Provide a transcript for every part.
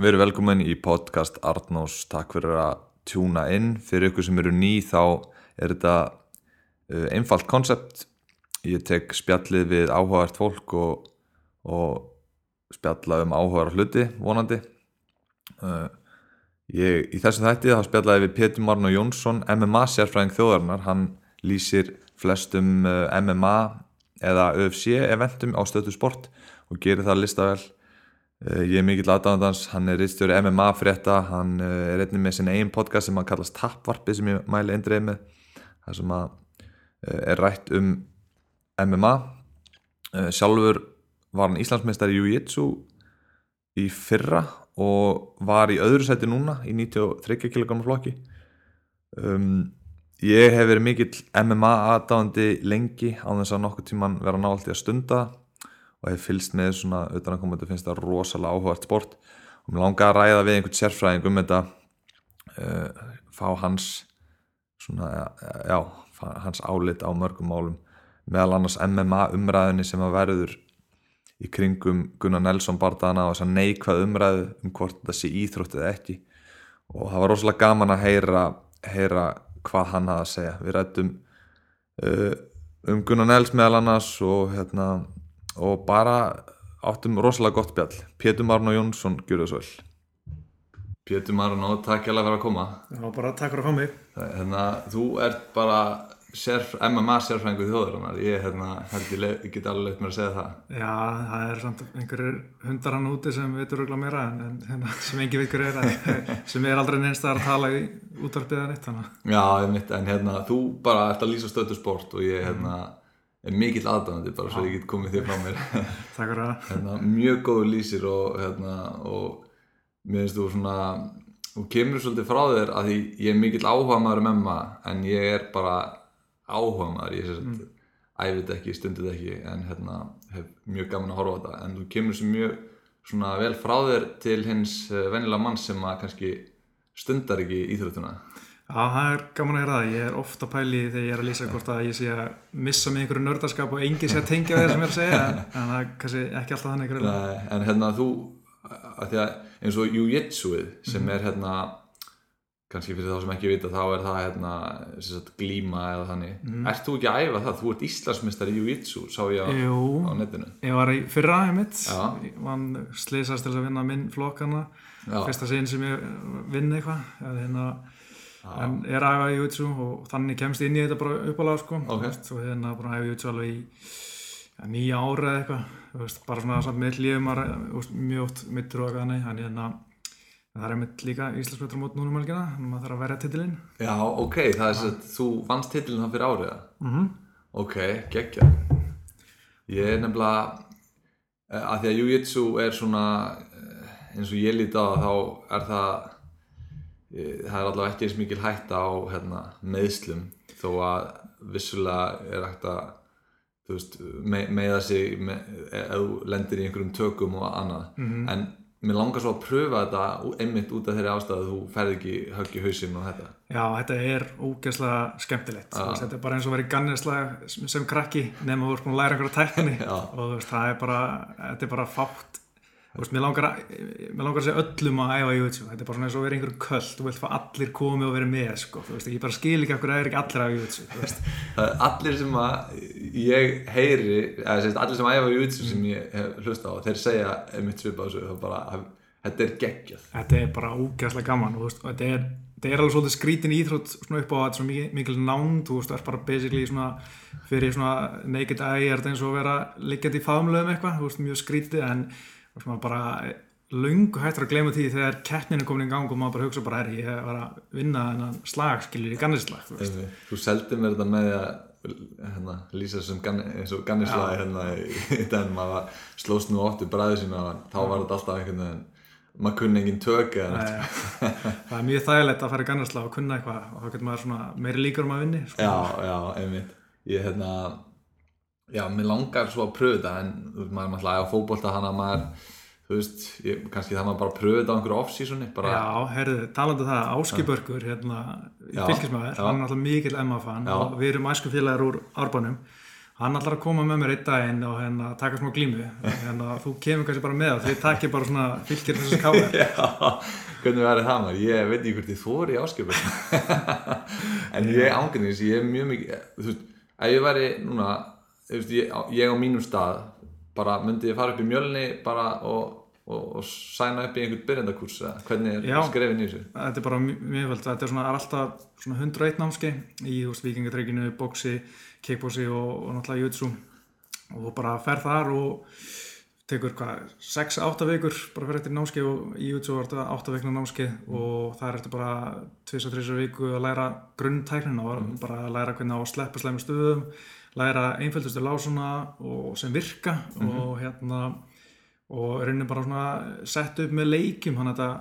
við erum velkomin í podcast Arnós, takk fyrir að tjúna inn, fyrir ykkur sem eru ný þá er þetta uh, einfalt konsept, ég tek spjallið við áhugavert fólk og, og spjalla um áhugavar hluti, vonandi. Uh, ég, í þessu þætti þá spjallaði við Pétur Marno Jónsson MMA sérfræðing þjóðarinnar, hann lýsir flestum uh, MMA eða UFC eventum á stötu sport og gerir það listavel Eh, Ég er mikill aðdáðandans, hann er rittstjóri MMA frétta, hann eh, er einnig með sinna einn podcast sem hann kallast Tappvarpi sem ég mæli eindreið með það sem eh, er rætt um MMA sjálfur var hann Íslandsmeistar í Jiu-Jitsu í fyrra og var í öðru seti núna í 93 kg flokki. Um, ég hef verið mikill MMA aðdáðandi lengi á þess að nokkuð tíman vera nált í að stunda það og hef fylst með svona utan að koma þetta finnst það rosalega áhugart sport. Og mér langar að ræða við einhvern sérfræðing um þetta uh, fá hans svona, já, hans álit á mörgum málum. Meðal annars MMA umræðinni sem að verður í kringum Gunnar Nelson barndana og þess að neikvað umræðu um hvort þetta sé íþrótt eða ekki. Og það var rosalega gaman að heyra, heyra hvað hann hafði að segja. Við rættum uh, um Gunnar Nels meðal annars og hérna og bara áttum rosalega gott bjall Pétur Marno Jónsson, gjur það svo vel. Pétur Marno, takk hjá að vera að koma. Já, bara takk fyrir að fá mig. Hérna, þú ert bara sérf, MMA sérfrængu þjóður ég hérna, held ég, ég get alveg leitt mér að segja það. Já, það er samt einhverjir hundar hann úti sem veitur örgulega meira en, en hérna, sem engi veikur er sem er aldrei neins að tala í útvarpiðan eitt. Já, ég mitt, en hérna, þú bara ert að lýsa stötu sport og ég hérna er mikill aðdæmandi bara svo ég get komið þér frá mér. Takk fyrir það. Hérna, Mjög góður lýsir og, hérna, og mér finnst þú svona þú kemur svolítið frá þér að því ég er mikill áhuga maður um emma en ég er bara áhuga maður ég mm. æfið ekki, stundið ekki en hérna, hef mjög gaman að horfa þetta. En þú kemur svo mjög svona vel frá þér til hins eh, vennilega mann sem að kannski stundar ekki íþróttuna Já, það er gaman að gera það. Ég er ofta pæli þegar ég er að lýsa hvort að ég sé að missa mig einhverju nördarskap og engi sé að tengja það sem ég er að segja, en það er kannski ekki alltaf þannig greiðlega. Nei, en hérna þú, að því að eins og Jiu-Jitsuið sem mm. er hérna, kannski fyrir þá sem ekki vita, þá er það hérna, sagt, glíma eða þannig. Mm. Ert þú ekki að æfa það? Þú ert Íslandsmyndstari í Jiu-Jitsu, sá ég á, á netinu. Ég var í fyrra aðeins mitt, ég vann sliðsast til að vinna minn flokkana, fyrsta sín sem ég vinn eitthvað, hérna en er að æfa jútsu og þannig kemst inn í þetta bara uppalega sko. Okay. og hérna bara æfa jútsu alveg í ja, nýja ára eða eitthvað. Bara svona samt með lífum mjög oft mittur og eitthvað þannig. Hérna það er einmitt líka Íslandsmjötur mót núna mælgina þannig að maður þarf að verja titilinn. Já ok, það er þess að þú vannst titilinn það fyrir áriða mm -hmm. ok, geggja. Ég er nefnilega eh, að því að jújitsu er svona eh, eins og ég líti á það þá er það það er allavega ekki eins mikil hægt á hérna, meðslum þó að vissulega er hægt að veist, me meða sig með, eða lendir í einhverjum tökum og annað. Mm -hmm. en mér langar svo að pröfa þetta einmitt út af þeirri ástæðu að þú ferð ekki högg í hausinn og þetta. Já, þetta er ógeðslega skemmtilegt. Veist, þetta er bara eins og verið gannislega sem krakki nefnum að þú ert búin að læra einhverja tækni. Og veist, það er bara, þetta er bara fátt Veist, mér, langar að, mér langar að segja öllum að æfa jútsu þetta er bara svona eins og að vera einhverjum köll þú vilt fá allir komið og vera með sko. veist, ég bara skil ekki af hverju það er ekki allir að æfa jútsu allir sem að ég heyri eða, allir sem að æfa jútsu sem ég hlusta á þeir segja mitt svip á þessu bara, þetta er geggjað. Þetta er bara ógæðslega gaman veist, þetta er, er alveg svolítið skrítin íþrótt upp á að þetta er mikil, mikil nánd þú veist, það er bara basically svona fyrir svona naked eye er þetta eins og að vera liggjandi í faðumlöðum eitthvað mjög skrítið en og sem að bara lungu hættur að gleyma því þegar keppninu komin í gang og maður bara hugsa bara er ég var að vinna þennan slag skiljur í gannislag þú, þú seldi mér þetta með að hérna, lýsa og gannislagi hérna í den maður slóst nú óttu bræðið sína og þá var þetta alltaf einhvern veginn maður kunni enginn tökja það er mjög þægilegt að fara í gannislag og kunna eitthvað og þá getur maður meiri líkur um að vinni sko. já, já, einmitt. Ég hérna já, mér langar svo að pröfu þetta en maður er alltaf á fókbólta hann að maður þú veist, ég, kannski það maður bara pröfu þetta á einhverju off-seasoni bara... Já, herðu, talandu um það, Áskibörgur hérna, fylgismæður, hann er alltaf mikil MF-fan og við erum æskufélagar úr Árbænum. Hann ætlar að koma með mér einn daginn og hérna taka smá glímu. Hérna þú kemur kannski bara með og þið takkir bara svona fylgir þessu káði Já, hvernig verður það maður? Ég veit ekki hvort ég þóri áskipur en ég ángurnis ég er mjög mikið, þú veist, ef ég væri núna, veist, ég, ég á mínum stað bara myndi ég fara upp í mjölni bara og og, og sæna upp í einhvern byrjandakurs hvernig er skrefin í þessu? Þetta er bara mjög völd, þetta er, svona, er alltaf 101 námski í vikingatreikinu, bóksi, kickbóksi og, og náttúrulega jutsu og bara fer þar og tekur hvað, 6-8 vikur bara fyrir eftir námski og í jutsu var þetta 8 vikna námski mm. og það er eftir bara 2-3 viku að læra grunntæknin og mm. bara að læra hvernig á að sleppa slemmi stöðum læra einföldustu lásuna og sem virka mm -hmm. og hérna og raunin bara svona sett upp með leikum hann að þetta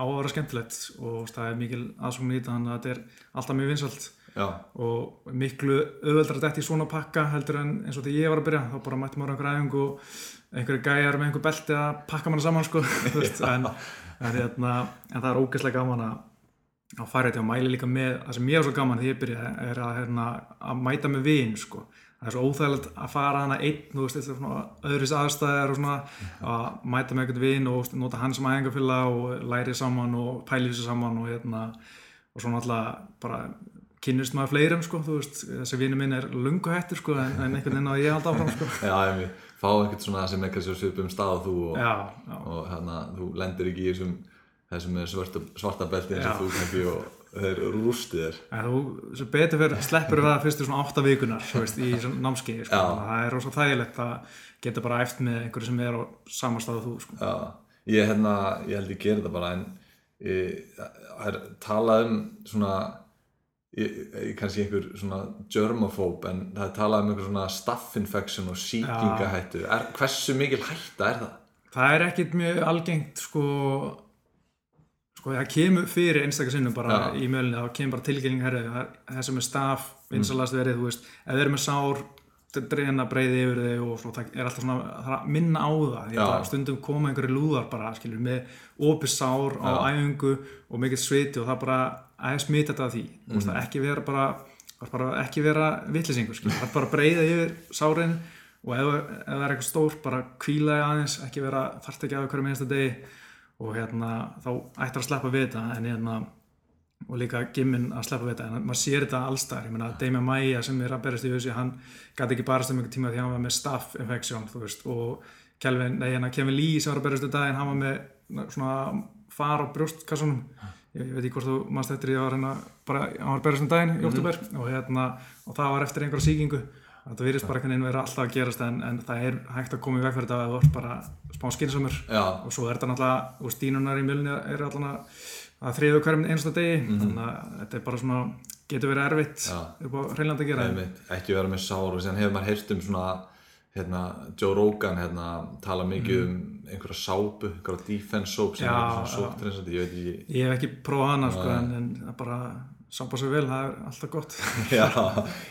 á að vera skemmtilegt og það er mikil aðsókn í þetta þannig að þetta er alltaf mjög vinsalt Já. og miklu auðveldar að þetta í svona pakka heldur en eins og þegar ég var að byrja þá bara mætti maður einhver æfing og einhverju gæjar með einhver belti að pakka manna saman sko en, en, hérna, en það er ógeðslega gaman að fara þetta og mæli líka með það sem ég er svo gaman þegar ég byrja er að, hérna, að mæta með vinn sko. Það er svo óþægilegt að fara hana einn, svona öðruðs aðstæðar og svona að mæta með einhvern vinn og nota hans sem æðingafilla og læri saman og pæli þessu saman og hérna og svona alltaf bara kynist maður fleirum sko, veist, þessi vinnu minn er lungu hættur sko en, en einhvern veginn að ég halda áfram sko. Já, ég fá einhvern svona sem eitthvað svo svipum stað og þú og, og hérna, þú lendir ekki í þessum, þessum svarta, svarta belti eins og þú kannski og þeir rústið þér þú betur fyrir sleppur það fyrstu svona 8 vikunar veist, í námskeiði sko. það er rosalega þægilegt að geta bara eftir með einhverju sem er á samastáðu þú sko. ég, hérna, ég held ég gera þetta bara en það er talað um svona ég, ég kannski einhver svona germofób en það er talað um einhver svona staffinfection og síkingahættu hversu mikil hætta er það? það er ekkit mjög algengt sko sko það kemur fyrir einstakar sinnum bara ja. í mjölni, þá kemur bara tilgjenging herrið, það sem er staf, vinsalast verið þú veist, ef þeir eru með sár dreina breyði yfir þig og svo, það er alltaf svona, það er að minna á það ja. stundum koma einhverju lúðar bara skilur, með opið sár á ja. æfingu og mikill sviti og það bara að smita þetta að því, mm. veist, ekki vera bara, bara ekki vera vittlisingur, það er bara breyða yfir sárin og ef, ef það er eitthvað stór, bara kvílaði aðeins ekki vera, þarf ekki að hverju minnsta degi og hérna þá ættir að sleppa við þetta en hérna og líka Gimminn að sleppa við þetta en maður sér þetta allstar, ég meina Damien Maia sem er að berast í hausi, hann gæti ekki barast um einhver tíma því hann var með staph infection þú veist, og Kelvin, nei hérna Kevin Lee sem var að berast í dag, hann var með svona far á brjóstkassunum ég, ég veit ekki hvort þú mannst eftir ég var hérna bara, hann var að berast um daginn í oktober mm -hmm. og hérna, og það var eftir einhverja síkingu þetta virðist bara einhvern veginn vera alltaf að gerast en, en það er hægt að koma í veg fyrir þetta að það er bara smá skinsamur og svo er þetta náttúrulega og stínunar í mjölni er alltaf að þriðu hverjum einsta degi. Mm -hmm. þannig að þetta er bara svona getur verið erfitt upp á hreinlandi að gera. Ekki vera með sár. Og sen hefur maður heyrt um svona hérna, Joe Rogan hérna, tala mikið mm. um einhverja sápu, einhverja defense soap sem Já, er svona sóptrensandi, ég veit ekki. Ég hef ekki prófað hana sko en, en bara sápa svo vel, það er alltaf gott. Já,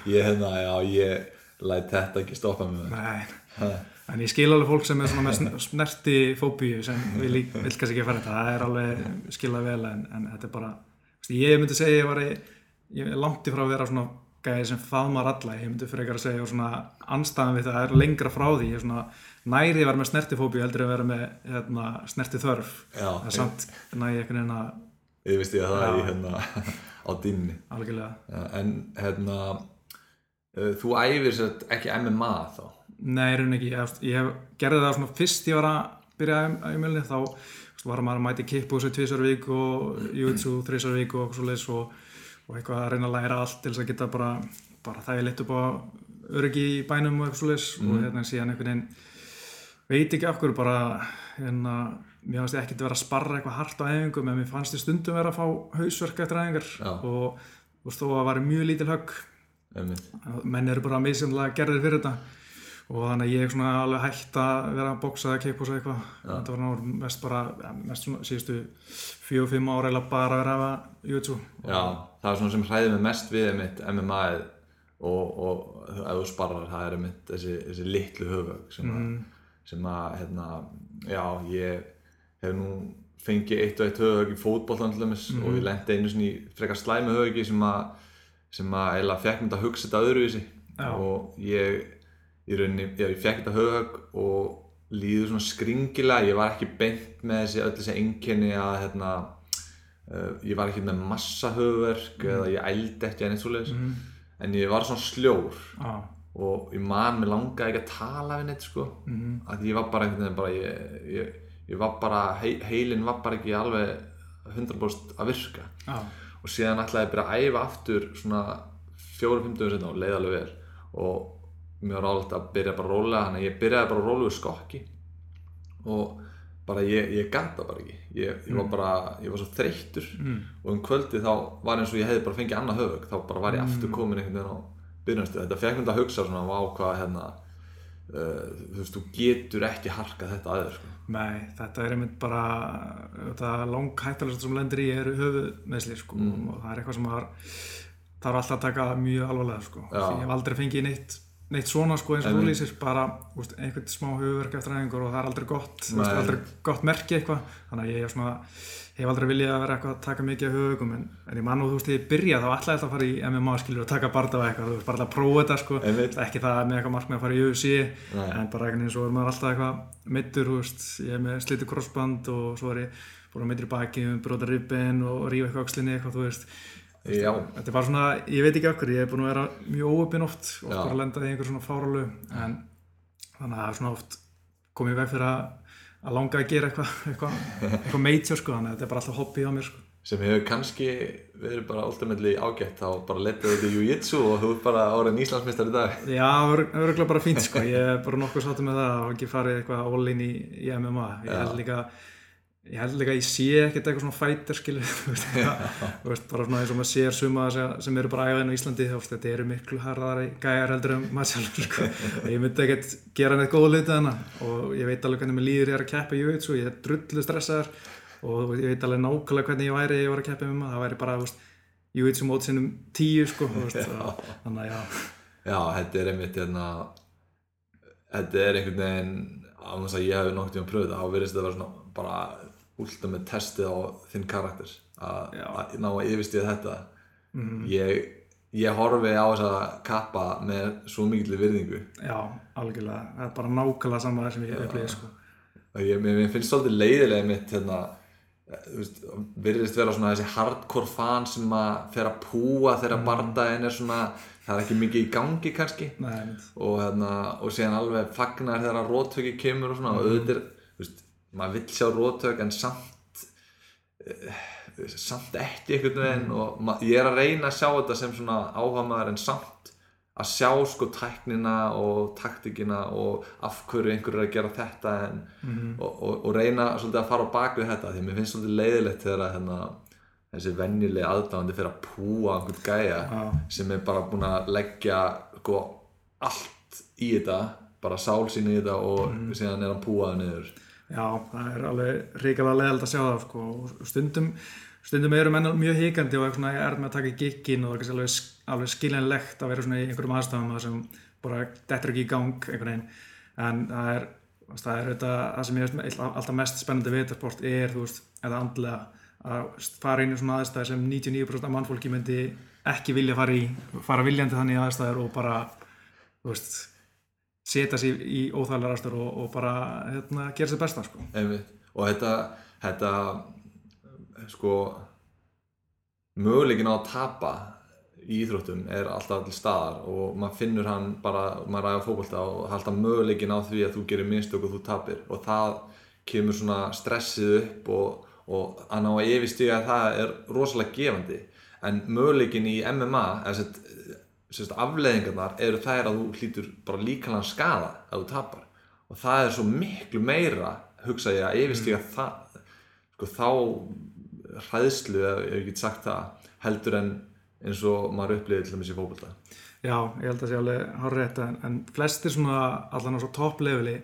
ég hérna, já, ég læt þetta ekki stoppa mig. Nei, en ég skil alveg fólk sem er svona með snerti fóbíu sem vil, vil kannski ekki fara þetta það. Er alveg skilað vel en, en þetta er bara, ég myndi segja ég var í, ég er langt í frá að vera svona gæði sem faðmar alla, ég myndi fyrir ekkar að segja og svona anstæðan við það er lengra frá því. Ég er svona nærið að vera með snerti fóbíu heldur að vera með hérna, snerti þörf. Já, það er samt næði eitthvað en að ég veist ég að það er í hérna á dýnni. En hérna þú æfir sér ekki MMA þá? Nei, raunin ekki. Ég, ég gerði það svona fyrst ég var að byrja í mjölni þá var maður að mæti kickbóksu tvísar vík og jútsu þrísar vík og svo leiðis og, og eitthvað að reyna að læra allt til þess að geta bara, bara það er litt upp á öryggi í bænum og eitthvað svo leiðis mm. og hérna síðan einhvern veginn veit ekki okkur bara hérna mér fannst ég ekkert að vera að sparra eitthvað hart á æfingum en mér fannst ég stundum vera að fá hausverk eftir æfingar og veist þó að það var mjög lítil högg menn eru bara misunlega gerðir fyrir þetta. Og þannig að ég er svona alveg hægt að vera að bóksa eða keipbósa eitthvað. Þetta var náttúrulega mest bara ja, mest svona síðustu fjóð-fimm ára eða bara að vera að jutsu Já, það er svona sem hræði mig mest við mitt MMA og, og ef þú sparrar það er mitt þessi, þessi litlu höfug sem að, mm. sem að hérna, já, ég hef nú fengið eitt og eitt höfug í fótboll mm. og ég lendi einu svona í frekar slæmi höfugi sem að sem að eiginlega fekk mér að hugsa þetta öðruvísi Já. og ég í rauninni, ég fekk þetta hög og líður svona skringilega ég var ekki beint með þessi öll þessi enginni að hérna uh, ég var ekki með massa högverk mm. eða ég ældi ekki enn eitt svoleiðis mm. en ég var svona sljór ah. og ég man, mér langaði ekki að tala við neitt sko, mm. að ég var bara einhvern veginn bara, ég, ég, ég var bara he, heilin var bara ekki alveg 100% að virka ah. Og síðan ætlaði ég bara að æfa aftur svona fjóru-fimm dögur setna og leiði alveg vel og mér var álægt að byrja bara að róla þannig að ég byrjaði bara að róla úr skokki og bara ég, ég gata bara ekki ég, ég var Mm. bara, ég var svo þreyttur mm. og um kvöldi þá var eins og ég hefði bara fengið annað höfug þá bara var ég Mm. aftur komin einhvern veginn á byrjunstu þetta fekk mér að hugsa svona vá hvað hérna uh, þú veist, þú getur ekki harkað þetta aðeins sko. Nei, þetta er einmitt bara þetta langhættalegt sem lendir í eru höfuðmeðsli sko Mm. og það er eitthvað sem þarf alltaf að taka mjög alvarlega sko ég hef aldrei fengið neitt, neitt svona sko eins og þú lýsir bara úst, einhvern smá höfuverk eftir æfingur og það er aldrei gott þú veist, Nei. aldrei gott merki eitthvað. Þannig að ég hef svona hef aldrei viljað að vera eitthvað að taka mikið af höfugum en, en ég man og þú veist, ég byrja þá alltaf að fara í MMA skilur og taka barða og eitthvað, þú veist, bara að prófa þetta sko, ekki það með eitthvað markmið að fara í UFC Nei. en bara einhvern veginn svo er maður alltaf eitthvað veist, ég er með slitið crossband og svo er ég búin að meittur í baki brota ribbin og rífa eitthvað aukslinni eitthvað, þú veist já, þetta er bara svona, ég veit ekki okkur ég er búin að vera mjög óöpinn oft oft bara að lenda í einhver svona fáralu en þannig að það er svona oft komið veg fyrir að, að langa að gera eitthvað eitthvað, eitthvað meitjó sko, þannig að þetta er bara alltaf hobby á mér sko. sem hefur kannski verið bara ultimately ágætt þá bara letið þetta í jiu-jitsu og þú ert bara áriðin Íslandsmeistar í dag. Já, öruglega bara fínt sko, ég er bara nokkuð sáttum með það og ekki farið eitthvað all-in í, í MMA ég held líka ég held líka að ég sé ekkert eitthvað svona þú veist, bara svona eins og maður sér suma sem, eru bara æfaðin á Íslandi veist, þetta eru miklu harðari gæjar heldur en maður sjálfur sko. ég myndi ekkert gera neitt góð hluti þarna. Og ég veit alveg hvernig mér líður ég er að keppa í jiu-jitsu, ég er drullu stressaður. Og ég veit alveg nákvæmlega hvernig ég væri ég var að keppa um það væri bara, þú veist, jiu-jitsu mót sinnum tíu sko, þannig að já. Já, þetta er einmitt hérna þetta er einhvern veginn að ég hef nokt í að pröfu þetta þá verðist þetta að bara ultimate testið á þinn karakter að að ná að yfirstíða þetta. Mhm. ég, ég horfi á þess að kappa með svo mikil virðingu. Já, algjörlega, það er bara nákvæmlega saman sem ég upplýði sko. ég, mér finnst svolítið leiðilega mitt hérna virðist vera svona þessi hardcore fan sem að fer að púa Mm. þegar bardaginn er svona það er ekki mikið í gangi kannski. Nei, og, hérna, og síðan alveg fagnar þegar rótöki kemur og svona og auðvitað er, þú veist, maður vill sjá rótök en samt uh, samt ekki einhvern veginn og ma- ég er að reyna að sjá þetta sem svona áhamaður en samt að sjá sko tæknina og taktikina og af hverju einhver er að gera þetta en, og, og, og reyna svolítið að fara á bak við þetta því mér finnst svolítið leiðilegt þegar að hérna, þessi venjulegi aðdáðandi fyrir að púa einhvern gæja Já. sem er bara búin að leggja sko, allt í þetta bara sál sín í þetta og síðan er hann púaður niður Já, það er alveg ríkilega leðald að sjá það sko. stundum, stundum eru menn mjög hikandi og er með að taka í gikkin og það er alveg, alveg skiljanlegt að vera í einhverjum aðstæðum þar sem bara dettur ekki í gang en það er, það er þetta, sem ég veist alltaf mest spennandi við þetta sport er þú veist, eða andlega að fara inn í svona aðstæði sem 99% af mannfólki myndi ekki vilja fara í fara viljandi þannig í aðstæður og bara þú veist setja sér í óþægilega aðstæður og, og bara hérna, gera sér besta sko. Og þetta, þetta sko möguleikin á að tapa í íþróttum er alltaf til staðar og maður finnur hann bara, maður ræða fókbalta og það er alltaf möguleikin á því að þú gerir mistök og þú tapir. Og það kemur svona stressið upp og, og að ná að yfirstíga það er rosalega gefandi. En möguleikin í MMA eða sett, sett, afleðingarnar eru þær að þú hlýtur bara líkanlega skada að þú tapar. Og það er svo miklu meira hugsa ég að yfirstíga það sko þá hræðslu, ef ég get sagt það heldur en eins og maður upplifið til dæmis í fókbalta Já, ég held að sé alveg hárrétt en, en flestir svona allan á svo topp leveli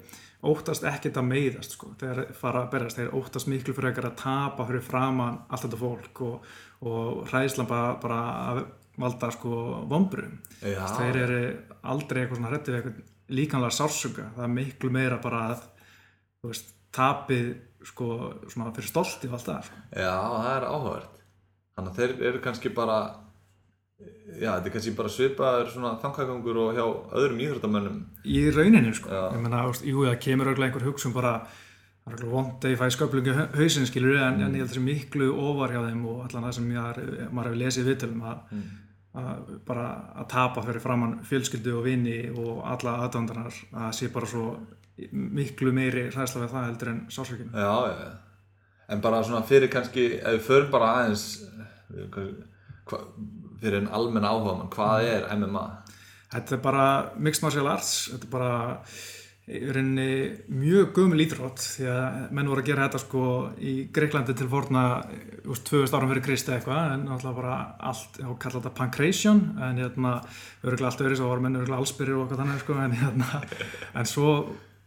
óttast ekkert að meiðast sko, þeir fara að berjast þeir óttast miklu fyrir ekkert að tapa fyrir framann allt þetta fólk og, og hræðslan bara, bara að valda sko vombrum Já. þeir eru aldrei eitthvað svona hrættið eitthvað líkanlega sársöka það er miklu meira bara að veist, tapið sko svona fyrir stolti og allt það sko. Já, það er áhugavert þannig að þeir eru kannski bara já, þetta er kannski bara svipaður svona þankagangur og hjá öðrum íþróttamönnum í rauninu sko já. ég menna, jú, það kemur auðvitað einhver hugsun bara vond að ég fæ sköplingu hausin skilur, en, mm. en ég held þessi miklu ofar hjá þeim og allan það sem ég, maður hefur lesið viðtöldum að, mm. Að bara að tapa fyrir framann fjölskyldu og vini og alla aðdöndanar að sé bara svo miklu meiri hræðsla við það heldur en sásökjum Já, já, en bara svona fyrir kannski, ef við förum bara aðeins hva, fyrir en almenna áhuga mann, hvað mm. er MMA? Þetta er bara mixed martial arts, þetta er bara reyni mjög gömul ídrótt því að menn voru að gera þetta sko í Greiklandi til vorna úst, 2000 árum fyrir Kristi eitthvað en náttúrulega bara allt, þá kallar þetta pancration en hérna, öruglega allt öðru svo voru menn öruglega allsbyrjur og eitthvað þannig sko en hérna, en svo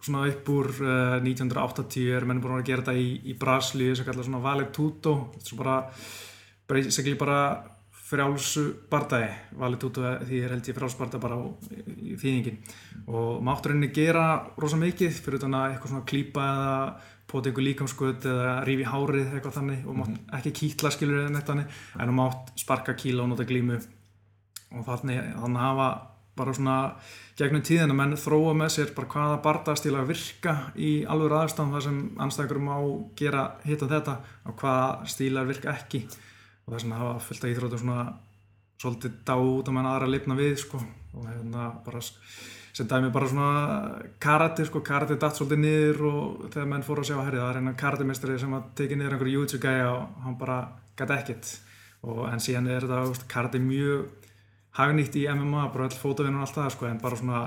svona upp úr uh, 1980 er menn búin að gera þetta í, í Brasli sem kallar svona Valeg Tuto þetta er svo bara, basically bara frjálsu bardagi valið út af því er held ég frjálsu bardag bara á þýðingin. Og máttur henni gera rosa mikið fyrir þannig að eitthvað svona klýpa eða pota einhver líkamskutt eða rífi hárið eitthvað þannig og mátt mhm. ekki kýtla skilur eða neitt þannig en þú mátt sparka kíla og nota glímu. Og þannig að hafa bara svona gegnum tíðin að menn þróa með sér bara hvaða bardagstila virka í alveg aðstæðan þar sem anstæðurum má gera hitt og þetta og hvaða stílar virka ekki og þess að hafa fullt af íþrótum svona svolítið dá út að mann aðra lifna við sko. Og hérna bara sem dæmi bara svona karate sko, karate datt svolítið niður og þegar menn fóru að sjá að herri það er einn karatemestari sem að tekið niður einhverju jútsu gæja og hann bara gæti ekkert. Og en síðan er þetta karate mjög hagnýtt í MMA, bara all fótavinnun og allt það sko. En bara svona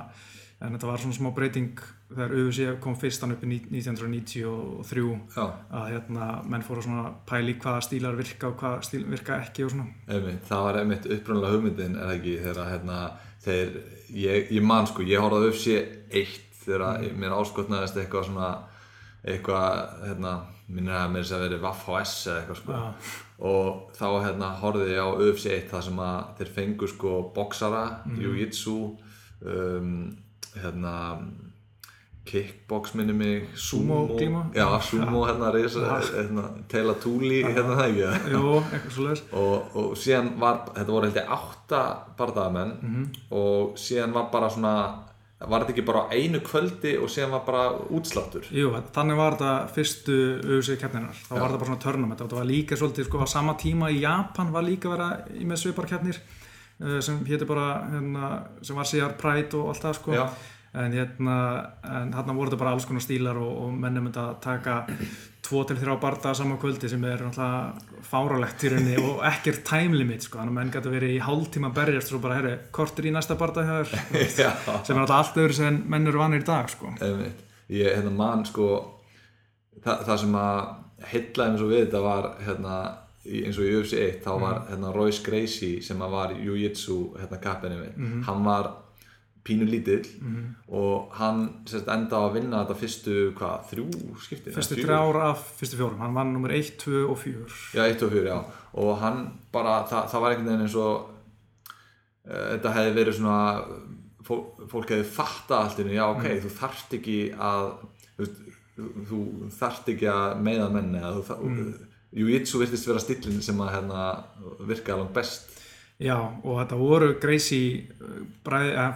en þetta var svona smá breyting þegar UFC kom fyrstan upp í 1993 Já. að hérna menn fóru svona pæli hvaða stílar virka og hvaða stíl virka ekki og svona einmitt, Það var einmitt uppröndilega hugmyndin er ekki þegar hérna þegar ég, ég man sko, ég horfaði UFC 1 þegar mm. mér áskotnaðist eitthvað svona eitthvað hérna, minnir að mér sé að veri Vaff HS eða eitthvað sko Já. og þá hérna horfið ég á UFC 1 það sem að þeir fengu sko boksara, mm. jiu-jitsu um hérna kickbox minni mig sumo, sumo já sumo ja. hérna, reysa, hérna teila túli hérna það ekki? Og, og síðan var, þetta voru held ég átta barndagamenn mm -hmm. og síðan var bara svona var þetta ekki bara einu kvöldi og síðan var bara útsláttur? Jú, þannig var þetta fyrstu auðvitað keppninar, þá já. var þetta bara svona törnum þetta var líka svolítið, sko á sama tíma í Japan var líka vera með sviparkeppnir Eh, sem hétti bara hérna, sem var síðar Pride og allt það sko. Já. En hérna en hérna voru þetta bara alls konar stílar og, og mennum þetta að taka tvo til þrjá barda saman kvöldi sem er náttúrulega fáralegt í rauninni og ekkert time limit sko, þannig að menn getur verið í hálftíma berjast og bara, herru, kortur í næsta barda sem er náttúrulega allt öðru sem menn eru vanir í dag sko. Ég, hérna mann sko það, það sem að heitlaði mér svo við þetta var hérna eins og í UFC 1 þá var mm. hérna, Royce Gracie sem var Jiu-Jitsu hérna, kappinni við mm -hmm. hann var pínu lítill mm -hmm. og hann sérst, enda að vinna þetta fyrstu hvað, þrjú skipti? Fyrstu þrjár af fyrstu fjórum hann var nummer 1, 2 og 4 Já, 1 og 4, já og hann bara, það, það var einhvern veginn eins og uh, þetta hefði verið svona fólk, fólk hefði fatta allt innu, já ok, mm. þú þarft ekki að þú, þú þarft ekki að meða menni eða þú þarft mm. Jiu-Jitsu virtist vera stillin sem að hérna, virka alveg best Já, og þetta voru Gracie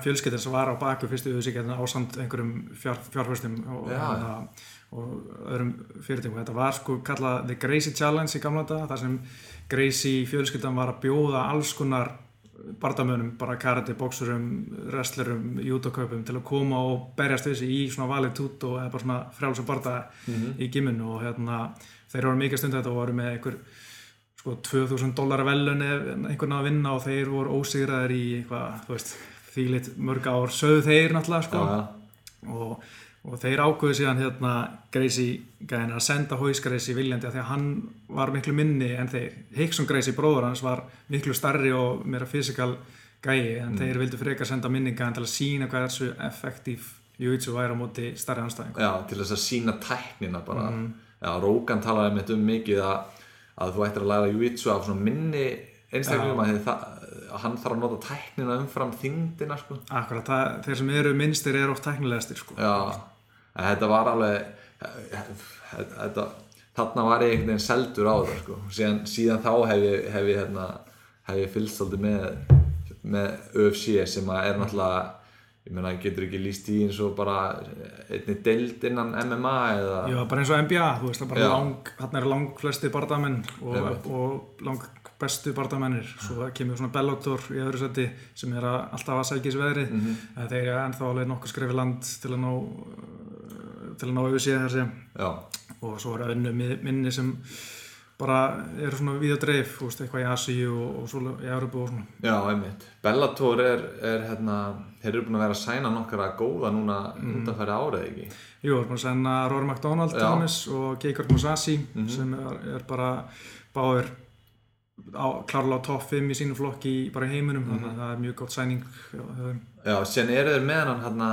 fjölskyttir sem var á baku fyrstu auðvísikæðina á samt einhverjum fjár, fjárfjörstum og, hérna, og öðrum fyrirtingum. Þetta var sko kallað The Gracie Challenge í gamla þetta, þar sem Gracie fjölskyttan var að bjóða alls konar bardamönum, bara karate, bóksurum, wrestlerum, judoköpum til að koma og berjast þessi í svona valið tút og eða bara svona frjálsum barda mm -hmm. í gimminu og hérna þeir voru mikið stund þetta og voru með einhver sko 2000 dólar velun einhvern að vinna og þeir voru ósigraðir í eitthvað, þú veist, þýlit mörg ár sögðu þeir náttúrulega sko. Ja. og, og þeir ágöðu síðan hérna Greisi gæðin að senda Hóis-Greisi viljandi að því að hann var miklu minni en þeir. Higgson Greisi bróður hans var miklu starri og meira fysikal gæi en mm. þeir vildu frekar senda minninga en til að sína hvað er svo effektív Júitsu væri á móti starri anstæðing Já, til þess að sína tæknina bara. Mm. Já, Rógan talaði þetta um mikið að, að þú ættir að læra júitsu af svona minni einstaklingum að, að hann þarf að nota tæknina umfram þingdina sko. Akkurat, það, þeir sem eru minnstir eru oft tæknilegastir sko. Já, þetta var alveg þetta, þarna var ég einhvern veginn seldur á það sko. síðan, síðan þá hef ég hef ég, hérna, ég fylgst alltaf með með UFC sem að er náttúrulega ég meina, getur ekki líst í eins og bara einni deild innan MMA eða... Já, bara eins og NBA, þú veist, það er lang, hann er lang flesti bardamenn og, og lang bestu bardamennir, svo kemur svona Bellator í öðru seti sem er að alltaf að sækja í þessu veðri, mm -hmm. en þeir er ennþá alveg nokkuð skrifið land til að ná til að ná auðvitsið þar sem og svo er öðnu minni sem bara eru svona við að dreif eitthvað í Asíu og, og svo í Európu og svona Já, einmitt. Bellator er, er hérna, þeir eru búin að vera að sæna nokkara góða núna mm. út að færa árið ekki Jú, þeir eru búin að sæna Rory McDonald Thomas, og Geikard Musashi mm -hmm. sem er, er bara báður á, klarlega á topp 5 í sínu flokki bara í heiminum, mm -hmm. þannig að það er mjög gótt sæning Já, sen eru þeir með hann hérna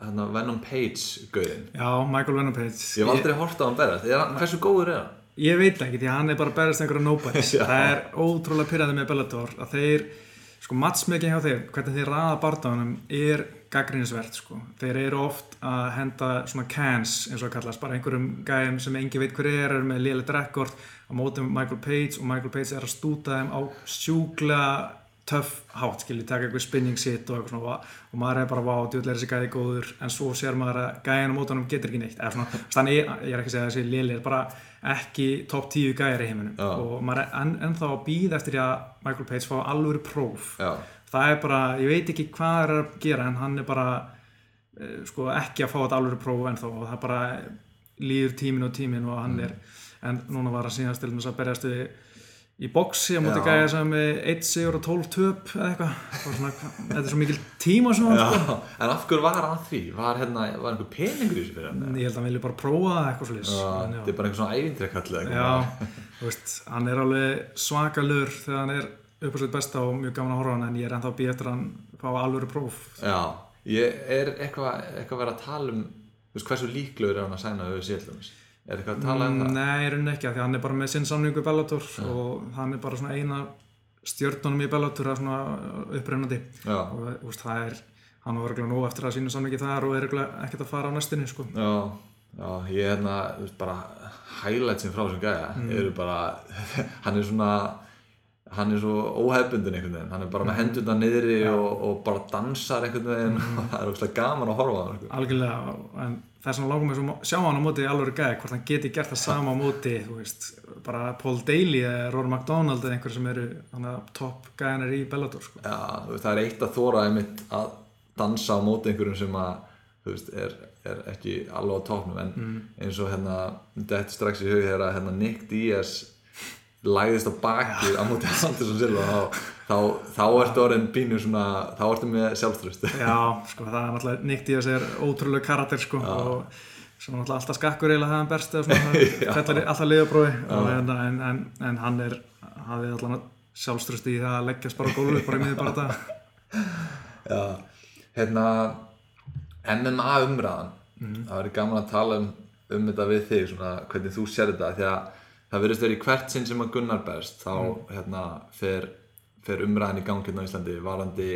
hérna Venom Page gauðin Já, Michael Venom Page Ég hef aldrei hort á hann berast, hversu góður er hann? Ég veit ekki, því að hann er bara berast einhverja nobodies það er ótrúlega pyrraði með Bellator að þeir, sko matchmaking hjá þeir hvernig þeir raða barndagunum er gaggrínisvert, sko. Þeir eru oft að henda svona cans eins og að kallast, bara einhverjum gæðum sem engi veit hver er, er með liðlegt rekord á mótum Michael Page og Michael Page er að stúta þeim á sjúkla töff hátt, skiljið, taka eitthvað spinning sit og eitthvað svona og maður er bara vá, djúðlega er þessi gæði góður en svo sér maður að gæðin á mótunum getur ekki neitt. Eða svona, þannig ég, er ekki að segja þessi er bara ekki top 10 gæðir í heiminum Já. og maður er en, ennþá að býða eftir að Michael Page fá alveg próf Já. það er bara, ég veit ekki hvað er að gera en hann er bara eh, sko ekki að fá þetta alveg próf ennþá og það bara líður tímin og tímin og hann mm. er, en núna var að síðast til þess að berjast við í boksi á móti gæja sem með 1 sigur og 12 töp eða eitthvað þetta er svo mikil tíma svona sko. en af hverju var hann því? var, hérna, var einhver peningur í þessu fyrir hann? ég held að hann vilja bara prófa eitthvað slúðis þetta er bara einhver svona ævintrekall hann er alveg svakalur þegar hann er upp á sitt besta og mjög gaman að horfa hann en ég er ennþá að hann fá alvöru próf já, ég er eitthvað eitthvað verið að tala um veist, hversu líklegur er hann að sæna auðvitað Er eitthvað að tala um það? Nei, er hann ekki, því hann er bara með sinn samningu í Bellator ja. og hann er bara svona eina stjórnunum í Bellator að svona upprennandi ja. og úst, það er, hann var verið nóg eftir að sína samningi þar og er ekkert að fara á næstinni sko. Já, já, ég er hérna, bara highlightsin frá þessum gæja, mm. eru bara, hann er svona hann er svo óhefbundin einhvern veginn hann er bara með mhm. hendurna niðri ja. og, og bara dansar einhvern veginn mm. og það er ógslag gaman að horfa á hann sko. algjörlega, en það er svona lágum að sjá hann á móti alveg gæði, hvort hann geti gert það sama á móti, þú veist, bara Paul Daly eða Rory McDonald eða einhver sem eru topp gæðinir í Bellator sko. Já, það er eitt að þóra einmitt að dansa á móti einhverjum sem að þú veist, er, er ekki alveg á toppnum en mm. eins og hérna, þetta strax í hug hérna Nick Diaz læðist á bakið á móti Andersson Silva þá, þá, þá ertu orðin bínu svona, þá ertu með sjálfströst Já, sko það er náttúrulega nýtt í að segja ótrúlega karakter sko Já. og svona náttúrulega alltaf skakkur eiginlega það er berst eða svona, þetta er alltaf liðabrói en, en, en, en hann er hafið alltaf sjálfströst í það að leggjast bara gólu bara í miður bara þetta Já, hérna MMA umræðan. Mm. það verður gaman að tala um, um þetta við þig svona hvernig þú sér þetta því að það verðist verið hvert sinn sem að Gunnar berst þá mm. hérna, fer, fer umræðin í gangi hérna á Íslandi varandi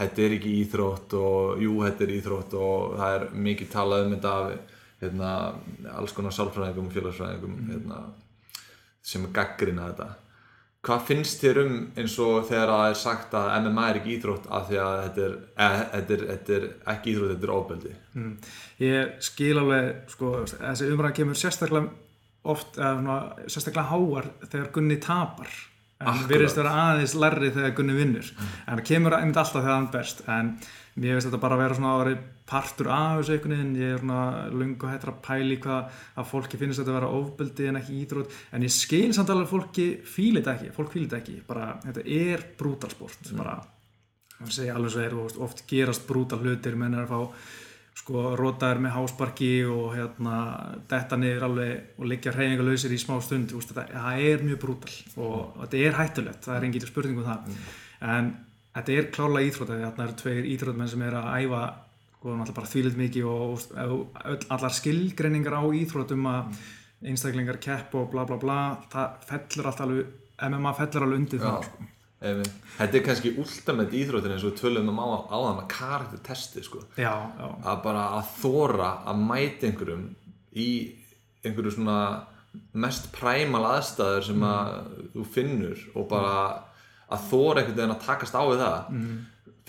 þetta er ekki íþrótt og jú þetta er íþrótt og það er mikið talað um þetta af hérna, alls konar sálfræðingum og félagsfræðingum mm. hérna, sem er gaggrina þetta hvað finnst þér um eins og þegar það er sagt að MMA er ekki íþrótt af því að þetta er, e, þetta er, þetta er ekki íþrótt, þetta er ofbeldi mm. Ég skil alveg sko, þessi umræðin kemur sérstaklega oft, eða sérstaklega háar þegar Gunni tapar. En virðist vera aðeins lærri þegar Gunni vinnur. Mm. en það kemur einmitt alltaf þegar hann berst. En mér finnst þetta bara að vera svona að vera partur af þessu einhvern veginn. Ég er svona lung og hættra pæli hvað að fólki finnst þetta að vera ofbeldi en ekki ídrót en ég skil samt alveg að fólki fílit ekki, fólk fílit ekki. Bara, þetta er brútalsport mm. bara, það segja alveg svo er oft gerast brútal hlutir. Menn er að fá sko rótaður með hásparki og hérna detta niður alveg og liggja hreyfingalöysir í smá stund úst, þetta, það er mjög brútal og mm. þetta er hættulegt, það er engin spurning um það mm. en þetta er klála íþrótt þetta eru tveir íþróttmenn sem er að æfa sko náttúrulega bara þvílitt mikið og, og allar skilgreiningar á íþróttum að mm. einstaklingar kepp og bla bla bla það fellur alltaf alveg MMA fellur alveg undir það sko Þetta er kannski ultimate íþróttir eins og við tölum um á, á það með karaktertesti sko. já, já. að bara að þóra að mæta einhverjum í einhverju svona mest præmal aðstæður sem að mm. þú finnur og bara að þóra einhvern veginn að takast á við það mm.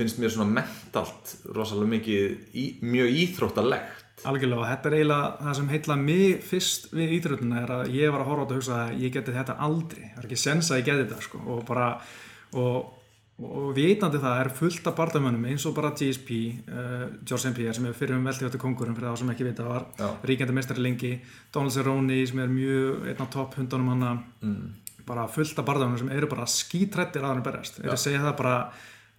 finnst mér svona mentalt rosalega mikið í, mjög íþróttalegt Algjörlega og þetta er eiginlega það sem heitla mig fyrst við íþrótuna er að ég var að horfa á þetta og hugsa að ég geti þetta aldrei það er ekki sens að ég geti þetta sko og bara og og vitandi það er fullt af bardamönnum eins og bara GSP uh, George St. Pierre sem er fyrir um veltíðvættu kongurum fyrir það sem ekki vita var Já. ríkjandi mestari lengi Donald Cerrone sem er mjög einn af topp hundunum hann mm. bara fullt af bardamönnum sem eru bara skítrættir að hann berjast er að segja það bara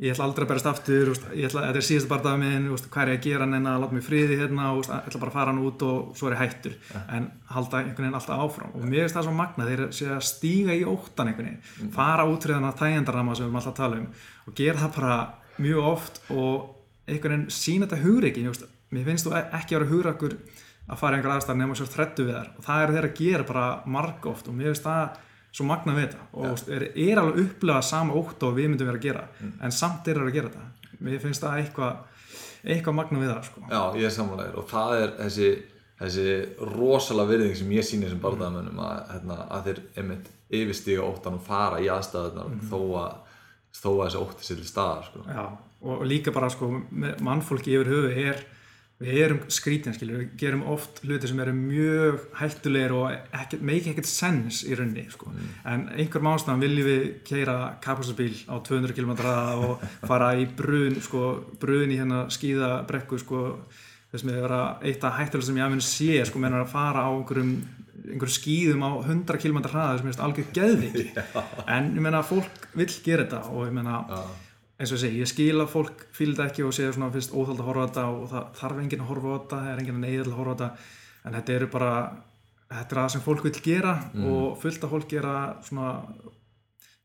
ég ætla aldrei að berast aftur ætla, þetta er síðast barndagað minn hvað er ég að gera neina, láta mig friði hérna ég ætla bara að fara hann út og svo er ég hættur ja. en halda einhvern veginn alltaf áfram og mér finnst það svo magna þeir sé að stíga í óttan einhvern veginn, mm. fara út fyrir þannig að tægendarama sem við erum alltaf að tala um og gera það bara mjög oft og einhvern veginn sína þetta hugreikin mér finnst þú ekki að vera hugrakur að fara einhver aðstæðar nema svo þrettu við þar og það er þeir að gera bara marg oft og mér finnst það svo magna við þetta og ja. er, er alveg upplegað sama ótt og við myndum vera að gera mm. en samt er það að gera þetta mér finnst það eitthvað eitthvað magna við það sko. Já, ég er samanlegar og það er þessi, þessi rosalega virðing sem ég sýnir sem barðamönnum að, hérna, að þeir einmitt yfirstíga óttan og fara í aðstæðunar mm. þó að þó að þessi ótti sér til staðar sko. Já, og líka bara sko mannfólki yfir höfu er við erum skrítin, skilur, við gerum oft hluti sem eru mjög hættulegir og make ekkert sens í raunni sko. mm. en einhver mánstafn viljum við keira kapastabíl á 200 km og fara í brun sko, brun í hérna skíðabrekku sko, þess með að vera eitt af hættulegir sem ég að minn sé, sko, meðan að fara á einhverjum, einhverjum skíðum á 100 km hraða sem er alveg geðviki en ég menna að fólk vil gera þetta og ég menna ja eins og ég segi, ég skil að fólk fylgta ekki og segja svona fyrst óþáld að horfa á þetta og það þarf enginn að horfa á þetta, það er enginn að neyða að horfa á þetta. En þetta eru bara þetta er það sem fólk vil gera mm. og fullt að fólk gera svona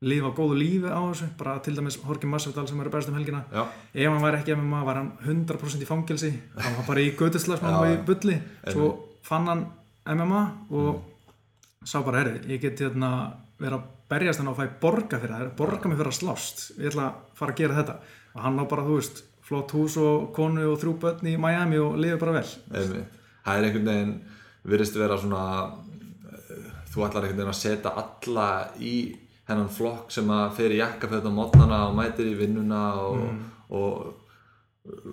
lifa góðu lífi á þessu. Bara til dæmis Horki Massadal sem eru bæst um helgina. Já. ef hann væri ekki MMA var hann 100% í fangelsi. Hann var bara í göduslasmann og í bulli. Svo fann hann MMA og mm. sá bara, herri, ég get hérna vera berjast hann á að fæ borga fyrir það borga mig fyrir að slást, ég ætla að fara að gera þetta og hann á bara, þú veist, flott hús og konu og þrjú börn í Miami og liður bara vel. Það er einhvern veginn, virðist vera svona þú ætlar einhvern veginn að setja alla í hennan flokk sem að fer í jakkaföld á mótnana og mætir í vinnuna og, mm. og,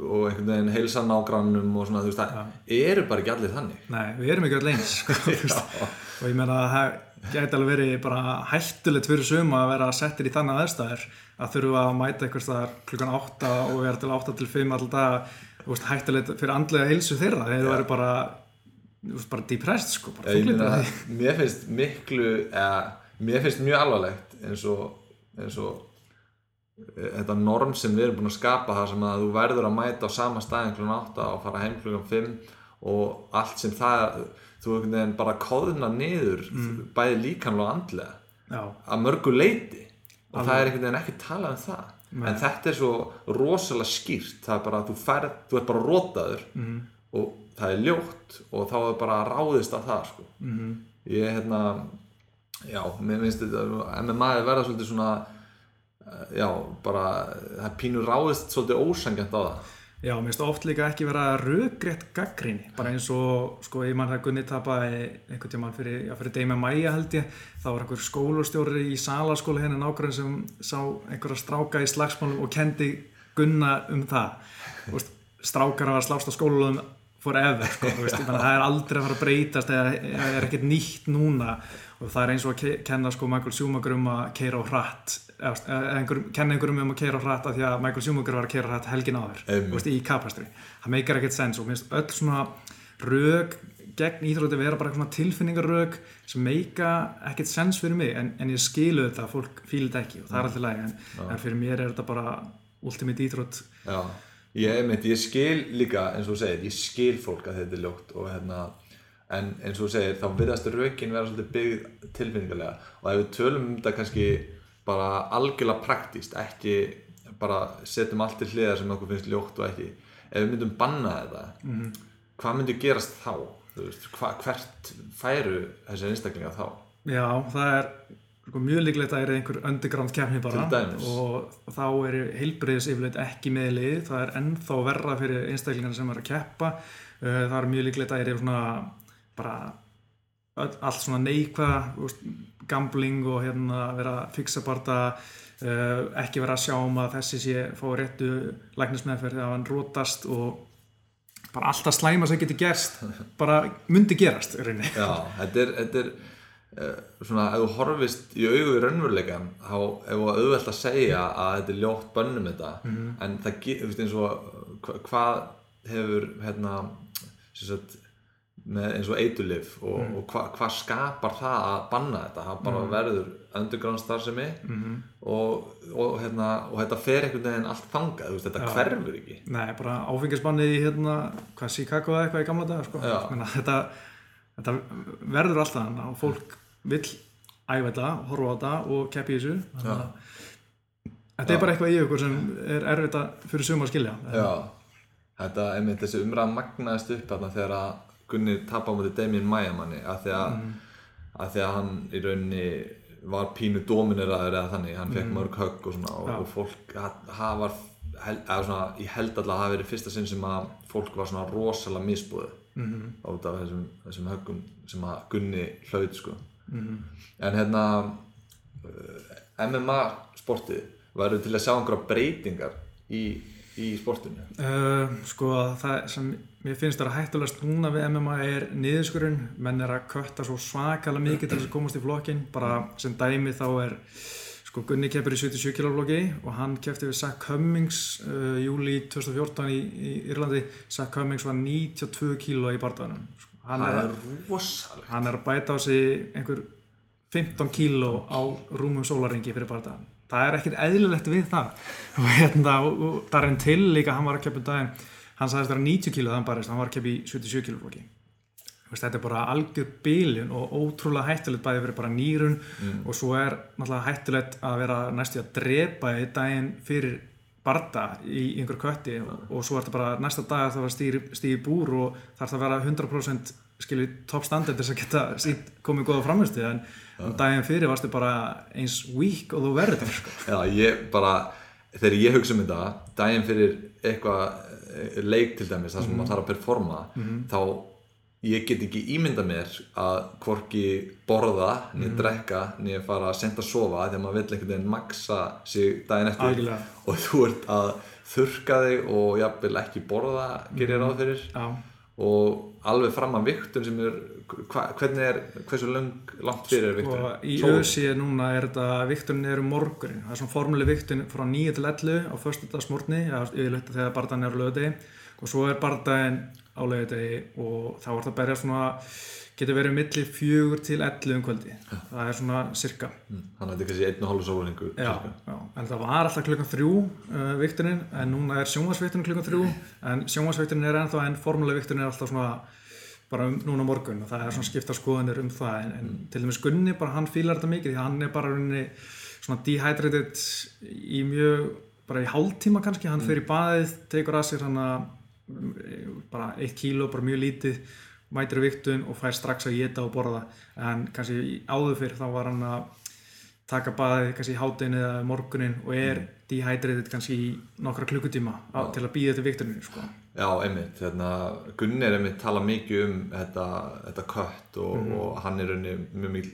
og einhvern veginn heilsa nágrannum og svona, þú veist, það ja. eru bara ekki allir þannig Nei, við erum ekki allir eins sko, og ég menna að það gæti alveg verið bara hættulegt fyrir suma að vera settir í þannig aðstæðir að þurfa að mæta eitthvað staðar klukkan 8 og vera til 8 til 5 alltaf hættulegt fyrir andlega heilsu þeirra þegar það verður bara bara depressed sko bara ég, myna, mér finnst miklu eða, mér finnst mjög alvarlegt eins og, eins og e, þetta norm sem við erum búin að skapa það sem að þú verður að mæta á sama staðin klukkan 8 og fara heim klukkan 5 og allt sem það þú einhvern veginn bara kóðuna niður mm. bæði líkanlega og andlega Já. að mörgu leiti og Alveg. það er einhvern veginn ekki talað um það Nei. en þetta er svo rosalega skýrt það er bara að þú færð, þú ert bara rótaður mm. og það er ljótt og þá er bara ráðist af það sko. mm. ég er hérna já, mér finnst þetta MMA er verða svolítið svona já, bara það pínur ráðist svolítið ósangjant á það Já, mér finnst oft líka ekki vera röggrétt gaggríni, bara eins og sko, ég mann það Gunni tapaði einhvern tíma fyrir, já, fyrir Deima Mæja held ég þá var einhver skólastjóri í salaskóla hérna nákvæmlega sem sá einhverja stráka í slagsmálum og kendi Gunna um það. Og strákar var slást á skólum forever, sko, veist, það er aldrei að fara að breytast eða er ekkert nýtt núna. Og það er eins og að kenna sko Michael Schumacher um að keira á hratt kenna einhverjum um að keira hratt af því að Michael Schumacher var að keira hratt helgin áður veist, í kapastri, það meikar ekkert sens og minnst öll svona rög gegn íþrótti vera bara svona tilfinningarrög sem meika ekkert sens fyrir mig en, en ég skilu þetta, fólk fíl þetta ekki og það er alltaf læg, en, en fyrir mér er þetta bara ultimate íþrótt. Já, ég, meit, ég skil líka eins og þú segir, ég skil fólk að þetta er ljótt og hérna en eins og þú segir, þá virðast rögin vera svolítið byggð tilfinningarlega og ef við tölum um þetta kannski bara algjörlega praktíst ekki bara setjum allt til hliðar sem okkur finnst ljótt og ekki ef við myndum banna þetta mm -hmm. hvað myndur gerast þá? Veist, hva, hvert færu þessi einstaklinga þá? Já, það er sko, mjög líklegt að það er einhver underground kemni bara og þá er heilbreyðis yfirleitt ekki meðlið það er ennþá verra fyrir einstaklingarna sem er að keppa uh, það er mjög líklegt að það er svona bara allt svona neikvæða gambling og hérna vera að fixa barða uh, ekki vera að sjá um að þessi sé fá réttu læknismæðferð að hann rótast og bara alltaf slæma sem getur gerst bara myndi gerast. Já, þetta er, þetta er uh, svona, ef þú horfist í augu í raunveruleikan, þá er það auðvelt að segja að þetta er ljótt bönnum þetta, mm -hmm. en það getur eins og hvað hefur hérna sagt, eins og eitulif og, mm. og hvað hva skapar það að banna þetta það bara mm. verður undergroundstarfsemi mm -hmm. og, og, hérna, og þetta fer einhvern veginn allt þangað veist, þetta ja. hverfur ekki Nei, bara áfengisbannið í hérna, hvað Chicago eða eitthvað í gamla dag sko. þetta, þetta verður alltaf þannig og fólk vil æfa þetta, horfa á þetta og keppi í þessu ja. þetta er bara eitthvað í okkur sem er erfitt að fyrir suma að skilja Já, þetta er með þessi umræð magnaðist upp þegar að Gunni tap á mjög Damien Mayamanni að því að, mm. að því að hann í rauninni var pínu domineraður eða þannig, hann fekk mm. mörg högg og svona og, ja. og fólk hafa eða svona, ég held alltaf að það verið fyrsta sinn sem að fólk var svona rosalega misbúið mm -hmm. át af þessum, þessum höggum sem að Gunni hlaut sko -hmm. en hérna uh, MMA sportið verður til að sjá einhverja breytingar í í sportinu? Uh, sko það sem mér finnst það að hættulegast núna við MMA er niðurskurinn. Menn er að kötta svo svakalega mikið til þess að komast í flokkin bara sem dæmi þá er sko Gunni keppur í 77 kg flokki og hann keppti við Zach Cummings uh, júli 2014 í, í Írlandi. Zach Cummings var 92 kg í barndanum sko, hann, hann er að bæta á sig einhver 15 kg á rúmum sólaringi fyrir barndan það er ekkert eðlilegt við það. Og hérna, og Darren Till líka, hann var að keppa um daginn, hann sagðist að það var 90 kíl þann barist, hann var að keppa í 77 kíl flokki þetta er bara algjör bílun og ótrúlega hættulegt bæði verið bara nýrun mm. og svo er náttúrulega hættulegt að vera næstu að drepa í daginn fyrir barda í einhver kötti og, og svo er þetta bara næsta dag að það var stíði búr og þarf það að vera 100% skilju top standard þess að geta komið góða framhustu en um daginn fyrir varstu bara eins weak og þú verður sko. Já, ég bara, þegar ég hugsa um þetta daginn fyrir eitthvað eh, leik til dæmis, þar sem mm -hmm. maður þarf að performa mm -hmm. þá ég get ekki ímynda mér að hvorki borða, niður mm -hmm. drekka niður fara að senda að sofa þegar maður vill einhvern veginn maksa sig daginn eftir Ægilega. og þú ert að þurka þig og jafnvel ekki borða gerir ráð fyrir Já. Og alveg fram að viktun sem er hva, hvernig er, hversu lang, langt fyrir er viktun? Sko, í auðsíð núna er þetta viktun er um morgunin. Það er svona formuleg viktun frá 9 til 11 á förstudagsmorgni, yfirleitt þegar barndaginn er á lögadegi og svo er barndaginn á lögadegi og þá er það berja svona getur verið millir fjögur til 11 um kvöldi það er svona cirka mm. þannig að þetta er kannski einn og hálf sólingu en það var alltaf klukkan þrjú uh, vikturinn, en núna er sjónvarsvikturinn klukkan þrjú, en sjónvarsvikturinn er ennþá en formulega vikturinn er alltaf svona bara um, núna morgun. Og það er svona skipta skoðanir um það en, en mm. til dæmis Gunni bara hann fílar þetta mikið því hann er bara runni svona dehydrated í mjög bara í hálftíma kannski, hann mm. fyrir baðið tekur að sér hann að bara eitt kíló, bara mjög lítið mætir viktun og fær strax að geta og borða en kannski áður fyrir þá var hann að taka baðið kannski í hátinu eða morgunin og er mm. dehydrated kannski í nokkra klukkutíma á, til að býða til viktuninu sko Já, einmitt, hérna, Gunni er einmitt tala mikið um þetta, þetta kött og, mm. og hann er mjög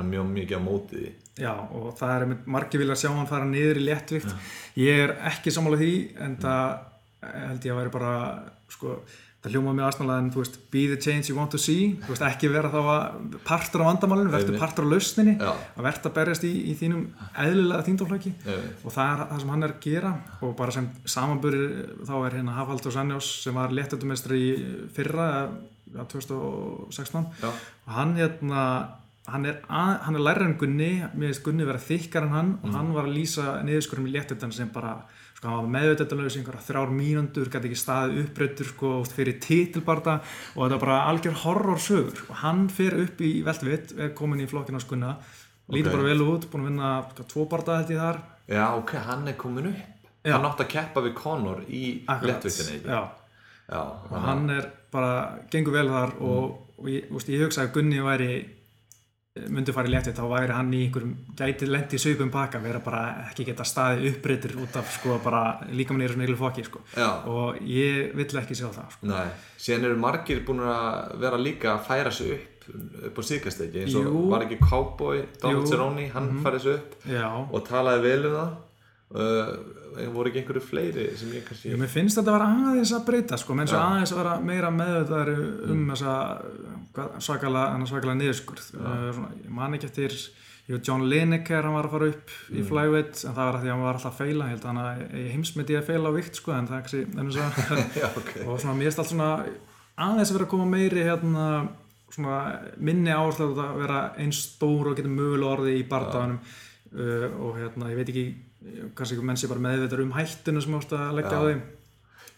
er mjög mikið á mótið því. Já, og það er einmitt, margir vilja sjá hann fara niður í léttvikt. Ja. Ég er ekki sammálað því, en mm. það held ég að væri bara, sko, það hljómaði mjög aðsnálega en þú veist be the change you want to see. Þú veist ekki vera þá að partur á vandamálinu verður partur á lausninni. Já. að verða að berjast í, í þínum eðlilega þýndoflöki og það er það sem hann er að gera. Og bara sem samanbörir þá er hérna Hafaldur Sannjós sem var léttundumestri í fyrra 2016 Já. og hann hérna hann er, er lærið en Gunni. Mér veist Gunni verið þykkar en hann. Mm. og hann var að lýsa niðurskurum í léttundan sem bara sko meðvitaðlaus einhverja þrjár mínundur, gæti ekki staðið uppbreytur sko fyrir títilbarta og þetta var bara algjör horrorsögur og hann fer upp í veldvitt, er komin í flokkina skunna, okay. bara vel út búin að vinna sko, tvo barta held ég þar Já ok, hann er komin upp Já. hann átt að keppa við Conor í lettvittinni Já, Já og hann er bara, gengur vel þar og, mm. og ég, veist, ég hugsa að Gunni væri myndi fara í letið þá væri hann í einhverjum gæti lendi í sögum baka vera bara ekki geta staði uppbreytir út af sko bara líka mann í svona eiginlega fokki sko Já. og ég vill ekki sjá það sko. Nei, síðan eru margir búin að vera líka að færa sig upp upp á síkastegi eins og var ekki Cowboy, Donald Cerrone hann mm -hmm. farið svo upp Já. og talaði vel um það uh, voru ekki einhverju fleiri sem ég kannski Mér finnst þetta að vera aðeins að breyta sko, menn svo aðeins að vera meira meðvitaður um mm. þessa svakalega, svakalega niðurskurð uh, ég man ekki eftir John Lineker hann var að fara upp mm. í flyweight en það var að því að hann var alltaf að feila ég held að hann heimsmyndi að feila á vikt sko, en það ekki Já, okay. og svona mér erst allt svona aðeins að vera að koma meiri hérna, svona, minni áherslu að vera einn stór og geta möguleg orði í barndaganum uh, og hérna, ég veit ekki kannski ekki menn sé bara meðveitur um hættinu sem ást að leggja Já. á þeim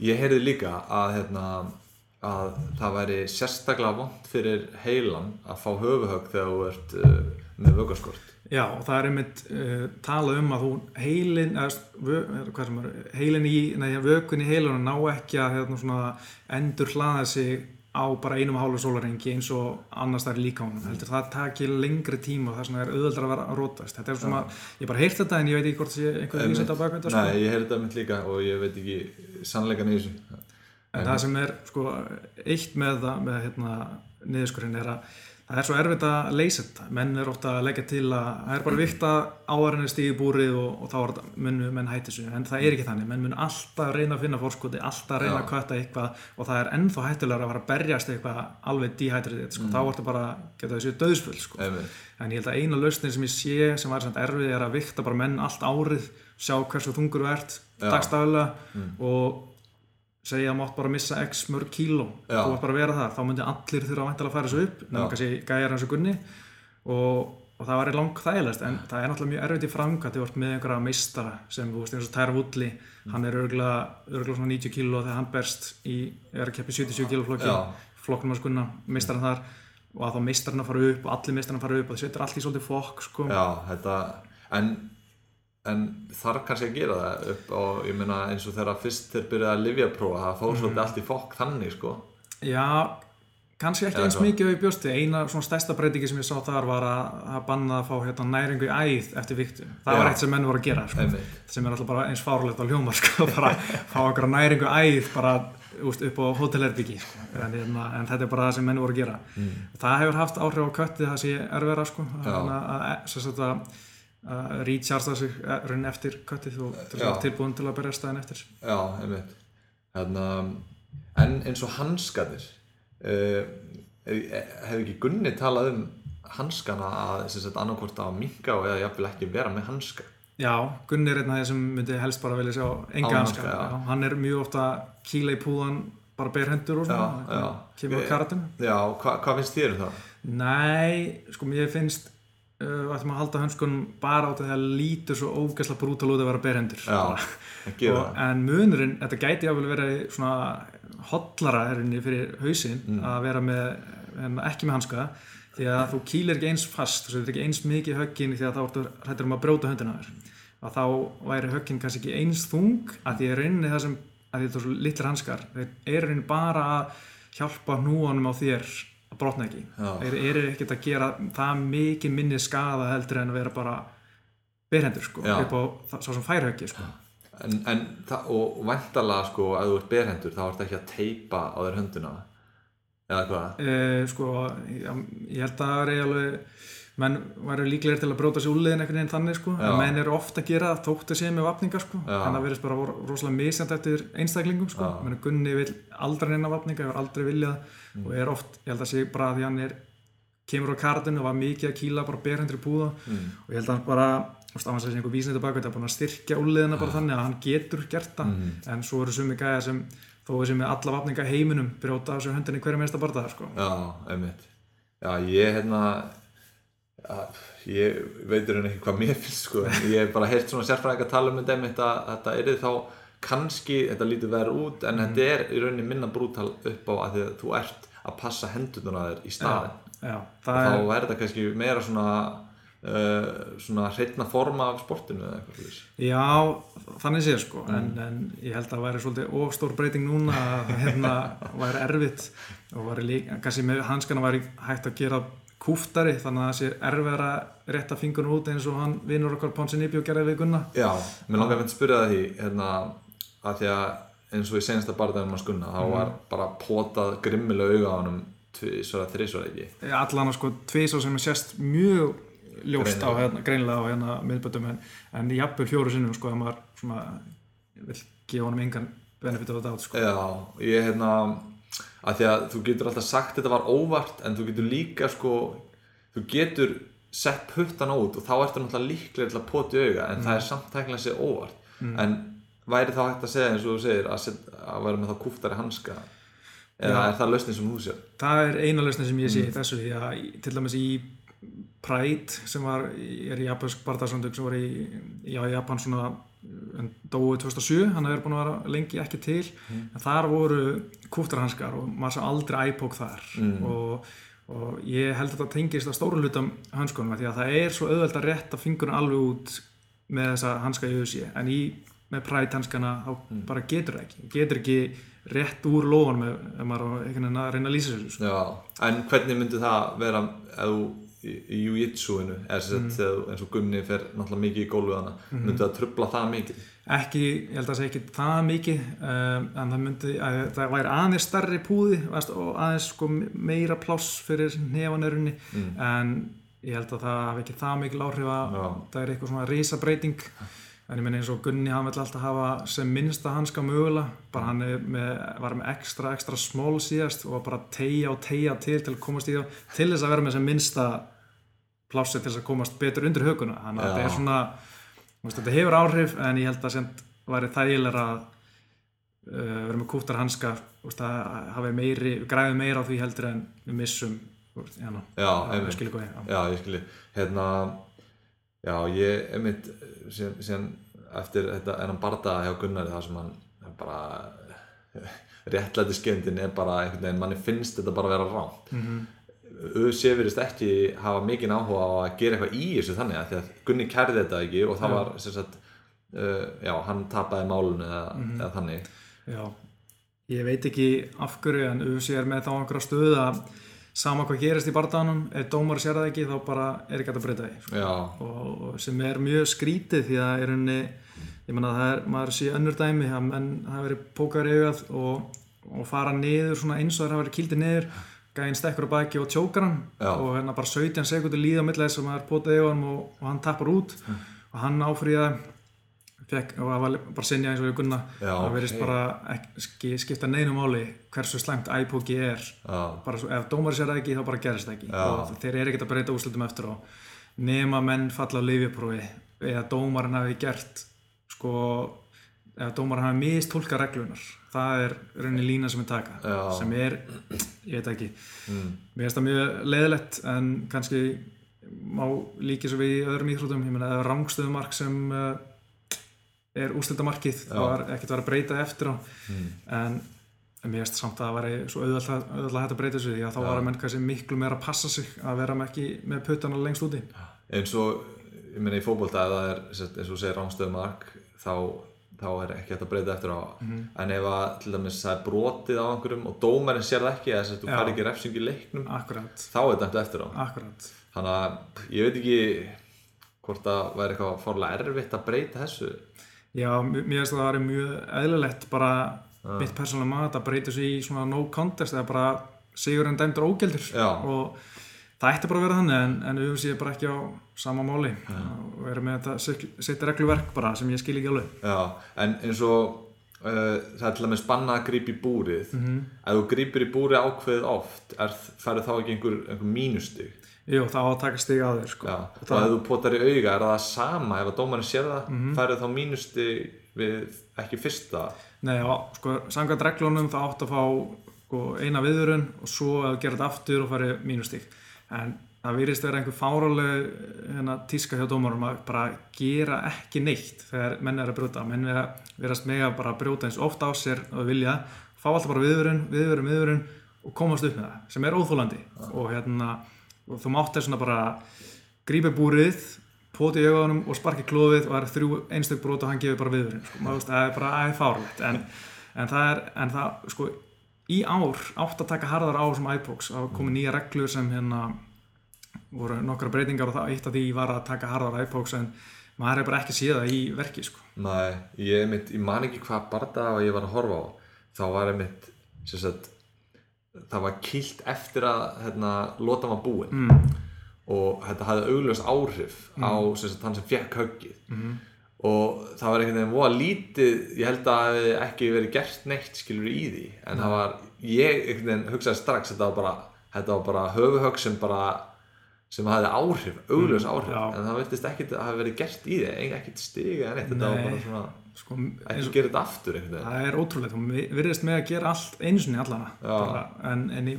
Ég heyrði líka að hérna að það væri sérstaklega vond fyrir heilan að fá höfuhögg þegar þú ert uh, með vöggarskort Já, og það er einmitt uh, talað um að þú heilin eða, er, heilin í, nei, vökun í heilunum ná ekki að hérna, endur hlaða sig á bara einum hálfu sólarengi eins og annars það er líka honum heldur það takir lengri tíma og það er auðvöldar að vera að rótast þetta er svona, ja. ég bara heirt þetta en ég veit ekki hvort það sé einhverju vísend á bakveit Nei, ég heirt þetta mynd líka og ég veit ekki sannleikan í þessu En, það sem er sko eitt með það með hérna niðurskurinn er að það er svo erfitt að leysa þetta menn er ofta að leggja til að það er bara vikt að áhverjana stíði búrið og, og þá þetta munnu menn hætti þessu en það er ekki þannig, menn mun alltaf reyna að finna fórskoti, alltaf reyna Já. að kvötta eitthvað og það er ennþá hættilegar að fara að berjast eitthvað alveg díhættrið sko. mm. þá er þetta bara, geta þessu döðsfull sko. en ég held að eina lausnin sem ég sé sem var erfið er að vikta bara menn allt árið sjá hversu þungur þú ert dagstaflega mm. og segja að mátt bara missa x mörg kíló. Þú ætti bara að vera þar, þá myndi allir þurfa að færa þessu upp, nefnum kannski gæjar hans og gunni. Og, og það var í lang þægilegst en það er náttúrulega mjög erfitt í framkvæmt þú ert með einhverja meistara sem þú veist eins og Tæra Vulli, mm. hann er örgulega svona 90 kíló þegar hann berst í, er að keppi 77 kíló flokki. Flokknum hans gunna, meistaran þar. Og að þá meistarinn að fara upp og allir meistarinn að fara upp og það setur allir svolítið fokk sko. Já, þetta, en en þarf kannski að gera það upp og ég meina eins og þegar fyrst þeir byrjaði að livjaprófa það fóð svolítið mm. allt í fokk þannig sko Já, kannski ekki eins mikið á í bjósti, eina svona stærsta breytingi sem ég sá þar var að, banna að fá hérna, næringu í æð eftir viktu það Já. var eitt sem menn voru að gera sko. sem er alltaf bara eins fárlegt á hljómar sko, bara fá okkur næringu í æð bara úst, upp á hotelherbyggi sko. en, hérna, en þetta er bara það sem menn voru að gera mm. það hefur haft áhrif á kötti það sé erfera sko, að, að, að að recharta sig eh, raun eftir köttið og tilbúin til að berja staðin eftir. Já, einmitt. Þannig, en eins og hanskanir uh, hefur ekki Gunni talað um hanskana að annarkort að minga og eða jáfnvel ekki vera með hanska? Já, Gunni er einn af þeir sem myndi helst bara vilja sjá enga hanska, hanska hann er mjög ofta kíla í púðan bara ber hendur og svona kemur á kartinu Já, hva, hvað finnst þér um það? Nei, sko mér finnst við uh, ætlum að halda hönskunum bara á þetta að lítur svo ógæsla brútal út að vera berhendur. En munurinn, þetta gæti jáfnvel verið svona hotlara herinni fyrir hausin mm. að vera með ekki með hanska því að þú kýlir ekki eins fast þú setur ekki eins mikið höggin því að þá hættir um að bróta höndina þér. Að þá væri höggin kannski ekki eins þung að því er rauninni það sem að því þetta er svo litlir hanskar þeir eru rauninni bara að hjálpa núanum á þér að brotna ekki. Þeir eru ekkert að gera það mikið minni skada heldur en að vera bara berhendur sko upp á það sem færhauki sko. En, en það, og vantalega sko að þú ert berhendur þá ert ekki að teipa á þér hönduna eða hvað? E, sko, ég held að það er eiginlega menn væri líklegir til að bróta sér úrliðin einhvern veginn þannig sko, Já. en menn eru ofta að gera þótt að sé með vapningar sko, Já. en það verðist bara rosalega misjant eftir einstaklingum sko, menn Gunni vil aldrei neina vapninga, hefur aldrei viljað mm. og er oft, ég held að sé bara að því hann er kemur á kartinu og var mikið að kýla bara berhendri púða mm. og ég held að hann bara á hans að segja einhver vísnið tilbaka, þetta er bara að styrkja úrliðina bara þannig að hann getur gert það mm. en svo eru sumi gæja sem þó sem með alla vapninga heiminum brjóta þessu höndinni hverja meðsta barða sko. Já, einmitt Já, ég hérna ég veitur henni ekki hvað mér finnst sko, ég hef bara heyrt svona sérfræðingar tala um þetta að þetta er þá kannski, þetta lítur verið út en mm. þetta er í rauninni minna brútal upp á að að þú ert að passa hendurna þér í staðin já, já, þá er... þetta kannski meira svona uh, svona hreitna forma af sportinu eða eitthvað slúðis Já, þannig sé sko mm. en, en ég held að það væri svolítið óstór breyting núna að hérna væri erfitt og væri líka, kannski með hanskana væri hægt að gera kúftari þannig að það sé erfið að rétta fingurinn út eins og hann vinur okkar Ponsin og gerði við gunna Já, mér langar að finna að spyrja það því hérna, að því að eins og í senasta barðaðum að skunna þá mm. var bara potað grimmilega auga á hann tvísvara, þrísvara ekki allan að sko tvísvara sem er sérst mjög ljóst á hérna, greinlega á hérna miðböldum en, en jafnvel fjóru sinnum sko að maður svona vil gefa honum engan benefit of the doubt sko. Já, ég hérna að því að þú getur alltaf sagt þetta var óvart en þú getur líka sko þú getur sett puttan út og þá ertu náttúrulega líklega til að poti auga en mm. það er samt tæknilega sér óvart mm. en væri þá hægt að segja eins og þú segir að, að vera með þá kúftari hanska eða Já. er það lausnin sem þú sér? Það er eina lausnin sem ég sé mm. þessu því að til dæmis í Pride sem var, er í japansk barndagsamtök sem var í, í Japan svona dói 2007, hann hefur búin að vera lengi ekki til, mm. en þar voru kúftarhanskar og maður sá aldrei æpók þar mm. og, og ég held að þetta tengist að stóru hlutam hanskunum því að það er svo auðvelt að rétta fingurinn alveg út með þessa hanska í auðsí, en í með præt hanskana þá mm. bara getur það ekki getur ekki rétt úr lóðan ef maður reyna að lýsa þessu Já, en hvernig myndi það vera ef þú í jiu-jitsu-inu mm. eins og Gunni fer náttúrulega mikið í gólfið hana mm. myndi það trubla það mikið? Ekki, ég held að það sé ekki það mikið um, en það myndi, að, það væri aðeins starri púði veist, og aðeins sko, meira pláss fyrir nefanörunni mm. en ég held að það hef ekki það mikið láhrif að það er eitthvað svona risabreiting en ég menn eins og Gunni hann vill alltaf hafa sem minnsta hanska mögulega. Bara hann með, var með ekstra ekstra smól síðast og bara tegja og tegja til til að komast í það til þess að vera með sem minnsta plásið til þess að komast betur undir höguna þannig að þetta er svona veist, þetta hefur áhrif en ég held að sem væri þægilega að uh, vera með kúttar hanska. Að hafa meiri, græði meira á því heldur en við missum hérna, já, að við skiljum góði já, ég skilji. Hérna, já, ég, einmitt síðan, síðan eftir þetta enn bardaða hjá Gunnari það sem hann bara réttlæti skendin er bara einhvern veginn, manni finnst þetta bara að vera ránt mm -hmm. Öðsef verist ekki hafa mikinn áhuga á að gera eitthvað í þessu þannig að því að Gunni kærði þetta ekki og það var sagt, uh, já, hann tapaði málun eða, mm -hmm. eða þannig. Já, ég veit ekki af hverju en Öðsef er með þá einhverja stöð að sama hvað gerist í barndanum ef dómar sér það ekki þá bara er ekki að breyta því. Og, og sem er mjög skrítið því að er henni ég menna að það er, maður sé önnur dæmi að menn hafa verið pókar í augað og, og fara niður svona eins og það hafa verið kildið niður gæðin stekkur á baki og tjókar hann Já. og hérna bara 17 sekundur líða á millega þess að maður potið í hann og, og hann tappar út mm. og hann áfriða fekk, og það var bara sinja eins og ég gunna það verðist okay. bara ekki skipta neinu máli hversu slæmt æpóki er svo, ef dómar sér ekki þá bara gerist ekki Já. og þeir eru ekkert að breyta úrslutum eftir og nema menn falla á lifjaprófi eða dómarinn hafi gert sko ef dómarinn hafi mistólka reglunar það er rauninni lína sem við taka Já. sem er, ég veit ekki. Mm. mér finnst það mjög leðilegt en kannski má líkið svo við í öðrum íþrótum, ég menna það er rángstöðumark sem uh, er úrslitamarkið, það var ekkert að vera að breyta eftir á. Mm. en, en mér finnst samt að það væri svo auðvitað að hætta að breyta þessu því að þá var að menn kannski miklu meira að passa sig að vera með ekki með puttana lengst úti. Eins og, ég menna í fókbólta eða það er eins og segir rángstöðumark þá þá er ekki hægt að breyta eftir á mm -hmm. en ef að til dæmis það er brotið á einhverjum og dómarinn sér það ekki þess að þú fær ekki refsing í leiknum Akkurat. þá er þetta eftir á Akkurat. þannig að ég veit ekki hvort það væri eitthvað fórlega erfitt að breyta þessu Já, mér finnst það að það er mjög eðlilegt bara ah. mitt persónulega maður að breyta þessu í svona no contest eða bara sigur en dæmdur ógeldur og það ætti bara að vera þannig en, en við séum bara ekki á sama máli ja. og erum með þetta setja regluverk bara sem ég skil ekki alveg Já, en eins og uh, það er til að með spanna að grípa í búrið mm -hmm. ef þú grípir í búrið ákveð oft færðu þá ekki einhver, einhver mínustig Jú, þá að taka stig að þér sko. Já, og það... ef þú potar í auga er það sama ef að dómarinn sér það mm -hmm. færðu þá mínustig við ekki fyrsta Nei, já, sko, samkvæmt reglunum það átt að fá sko, eina viðurinn og svo að gera þetta aftur og færi mínustig en það virðist vera einhver fáraleg hérna, tíska hjá dómarum að bara gera ekki neitt þegar menn er að brjóta menn verðast bara að brjóta eins ofta á sér og vilja, fá alltaf bara viðvörun viðvörun, viðvörun og komast upp með það sem er óþólandi ja. og, hérna, og þú mátt þess að bara grípa búrið, poti í augunum og sparki klófið og það er þrjú einstök brot og hann gefur bara viðvörun sko. það er bara aðeins fárlegt en, en það er, en það sko í ár átt að taka harðar á sem iPods að komi nýja reglur sem hérna voru nokkra breytingar og það eitt af því var að taka harðar iPods en maður er bara ekki síða í verki sko. Nei, ég, ég man ekki hvað barða og ég var að horfa á þá var ég mitt sagt, það var kilt eftir að hérna, lóta var búinn mm. og þetta hafði augljóðs áhrif mm. á sagt, hann sem fekk höggið -hmm. og það var einhvern veginn voða lítið ég held að það hefði ekki verið gert neitt skilur í því en það var, ég einhvern veginn hugsaði strax þetta var bara, þetta var bara höfuhögg sem bara sem hafði áhrif, augljós áhrif mm, en það veitist ekkert að hafa verið gert í þig ekkert stiga en eitt, þetta var bara svona sko, ekki gera þetta aftur eitthvað. það er ótrúlega, þú virðist með að gera allt einu sinni allana en, en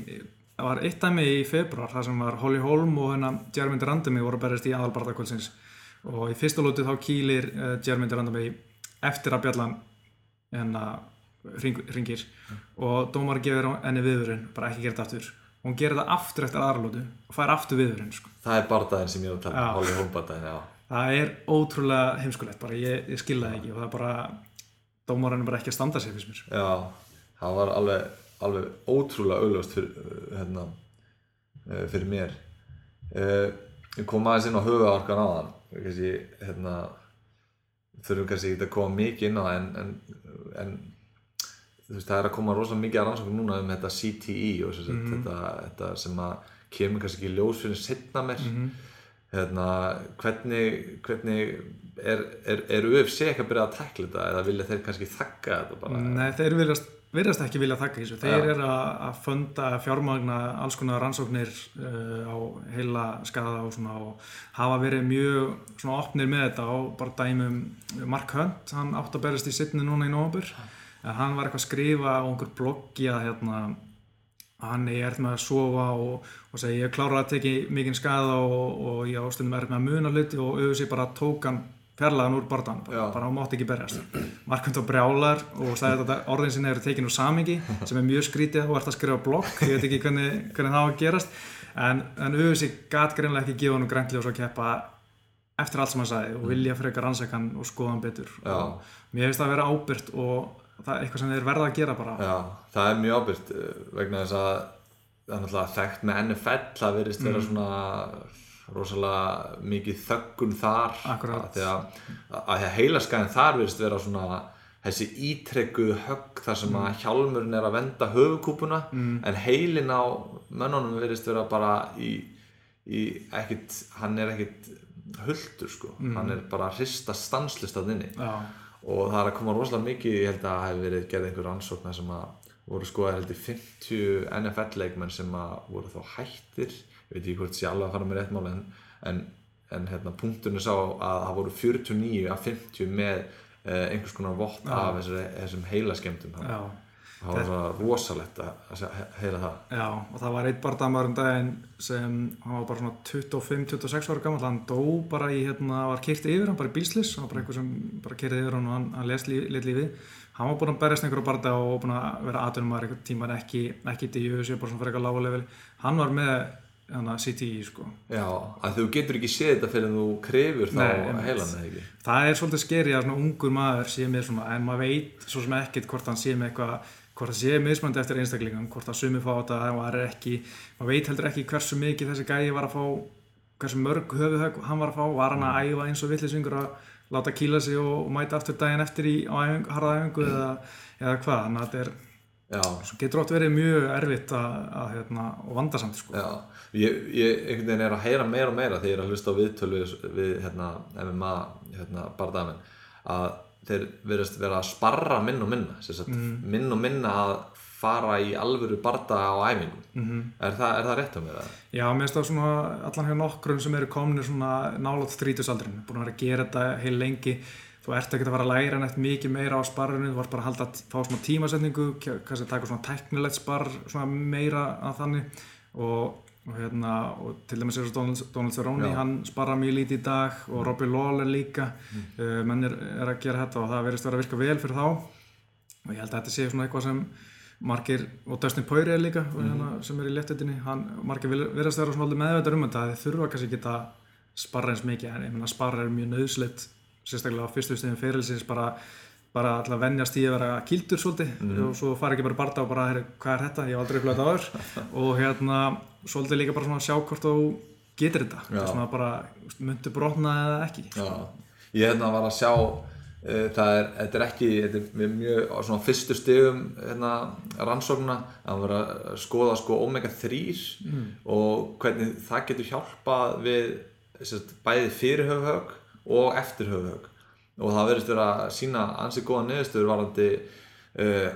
það var eitt dæmi í februar það sem var Holly Holm og hérna Jeremy Randami voru að berjast í aðalbarðarkvöldsins og í fyrsta lótu þá kýlir uh, Jeremy Randami eftir að bjallan ring, ringir mm. og dómar gefur henni viðurinn bara ekki gera þetta aftur og hún gerir það aftur eftir aðralótu og fær aftur viðurinn sko. það er barndaginn sem ég hef tala um, það er ótrúlega heimskulegt bara. Ég, ég skilða það ekki og það er bara dómarinn er bara ekki að standa sig fyrst mér. Já, það var alveg, alveg ótrúlega auðlust fyrir, hérna, eh, fyrir mér. Uh, ég kom aðeins inn á höfuarkan á þann hérna, þurfum kannski ekki að koma mikið inn á það en, en, en veist, það er að koma rosalega mikið að rannsókn núna um þetta CTE og mm -hmm. þetta, þetta sem að kemur kannski ekki ljós fyrir setna mér mm -hmm. hérna, hvernig, hvernig er, er, er UFC ekki að byrja að tekla þetta eða vilja þeir kannski þakka þetta bara? Nei, þeir viljast virðast ekki vilja þakka þessu. Þeir eru að funda fjármagna alls konar rannsóknir uh, á heila skada og, svona, og hafa verið mjög opnir með þetta og bara dæmum Mark Hunt, hann átt að berast í sittinu núna í nógambur en hann var eitthvað að skrifa á einhver bloggi að hérna, hann er með að sofa og, og segja ég klára að teki mikinn skada og, og ég ástundum er með að muna hluti og auðvitað bara tók hann fjarlagan úr bortan, bara, bara hann mátti ekki berjast. Markund á brjálar og sagði að orðin sinni eru tekin úr samingi sem er mjög skrítið og ert að skrifa blogg ég veit ekki hvernig, hvernig það var að gerast. En, en auðvitað gæti greinlega ekki gefa hann og græntli og svo keppa eftir allt sem hann sagði og vilja frekar ansækan og skoða hann betur. Og mér finnst það að vera ábyrgt og það er eitthvað sem þeir verða að gera bara Já, það er mjög ábyrgt eh, vegna þess að það er náttúrulega þekkt með NFL það verist vera mm. svona rosalega mikið þöggun þar Akkurat að, að, að heilaskæðin þar verist vera svona þessi ítrekkuð högg þar sem að mm. hjálmurinn er að venda höfukúpuna mm. en heilin á mönnunum verist vera bara í, í ekkit, hann er ekkit huldur sko, mm. hann er bara hrista stanslist að þinni Já og það er að koma rosalega mikið ég held að það hefði verið gerð einhver ansóknar sem að voru sko að heldur 50 NFL leikmenn sem að voru þá hættir. Ég veit ekki hvort sé alveg að fara með rétt mál en, en, en hérna, punktunni sá að það voru 49 af 50 með eh, einhvers konar vott af þessum heila skemmtum það var það rosalegt að heyra það. Já, og það var eitt barndamar um daginn sem hann var bara svona 25-26 ára gammal, hann dó bara í hérna, var keirt yfir hann bara í bíslis hann var bara eitthvað sem bara keirði yfir hann og hann, hann lest lit lífið. Hann var búin að berjast einhverju barnda og búin að vera aðunum að einhver tíma en ekki ekki í þessu, bara svona fyrir eitthvað lága level. Hann var með hana CTI sko. Já, að þú getur ekki séð þetta fyrir að þú krefur þá heilan eða ekki? Það er svolítið skeri að svona ungur maður sé með svona, en maður veit svo sem ekkert hvort hann sé með eitthvað hvort það sé mismöndi eftir einstaklingum hvort það sumi fá þetta það er ekki maður veit heldur ekki hversu mikið þessi gæi var að fá hversu mörg höfuð hann var að fá var hann að mm. æfa eins og villisvingur að láta kýla sig og, og mæta aftur daginn eftir í harðaæfingu eða, eða hvað þannig að þetta svo getur ótt verið mjög erfitt að, að, hérna, og vandarsamt sko. ég, ég einhvern veginn er að heyra meira og meira þegar ég er að hlusta á viðtölu við, við hérna, MMA hérna, barndaginn að þeir verðast vera að sparra minn og minna mm. minn og minna að fara í alvöru barda á æfingum mm -hmm. er, það, er það rétt á mig það? Já, mér finnst það svona allan hjá nokkrum sem eru komin svona nálátt þrítusaldrin búin að vera að gera þetta heil lengi þú ert ekki að fara að læra neitt mikið meira á sparrinu þú vart bara að halda fá svona tímasetningu kannski að taka svona teknilegt sparr svona meira að þannig og og, hérna, og til dæmis er Donald, Donald Cerrone hann sparra mjög lítið í dag og mm. Robbie Lawler líka mm. uh, menn er, er að gera þetta og það verðist vera að virka vel fyrir þá og ég held að þetta sé svona eitthvað sem margir, og Dustin Poirier líka mm. hérna, sem er í léttutinni, margir verðast að vera svona meðveitar um þetta þeir þurfa kannski ekki að sparra eins mikið en ég menna sparra er mjög nöðsleitt sérstaklega á fyrstu stegum fyrirlisins bara bara alltaf vennjast í að vera kildur svolítið. Mm. og svo fara ekki bara barnda og bara hvað er þetta, ég hef aldrei upplegað þetta aður og hérna svolítið líka bara svona að sjá hvort þú getur þetta. Svona bara myndu brotna eða ekki. Já. ég hérna var að sjá uh, það er, þetta er ekki þetta er mjög svona fyrstu stegum hérna, rannsóknuna að vera að skoða sko omega 3 mm. og hvernig það getur hjálpað við sérst, bæði fyrir höfuhög og eftir höfuhög og það verðist vera að sína ansið góða neðustöður varandi uh,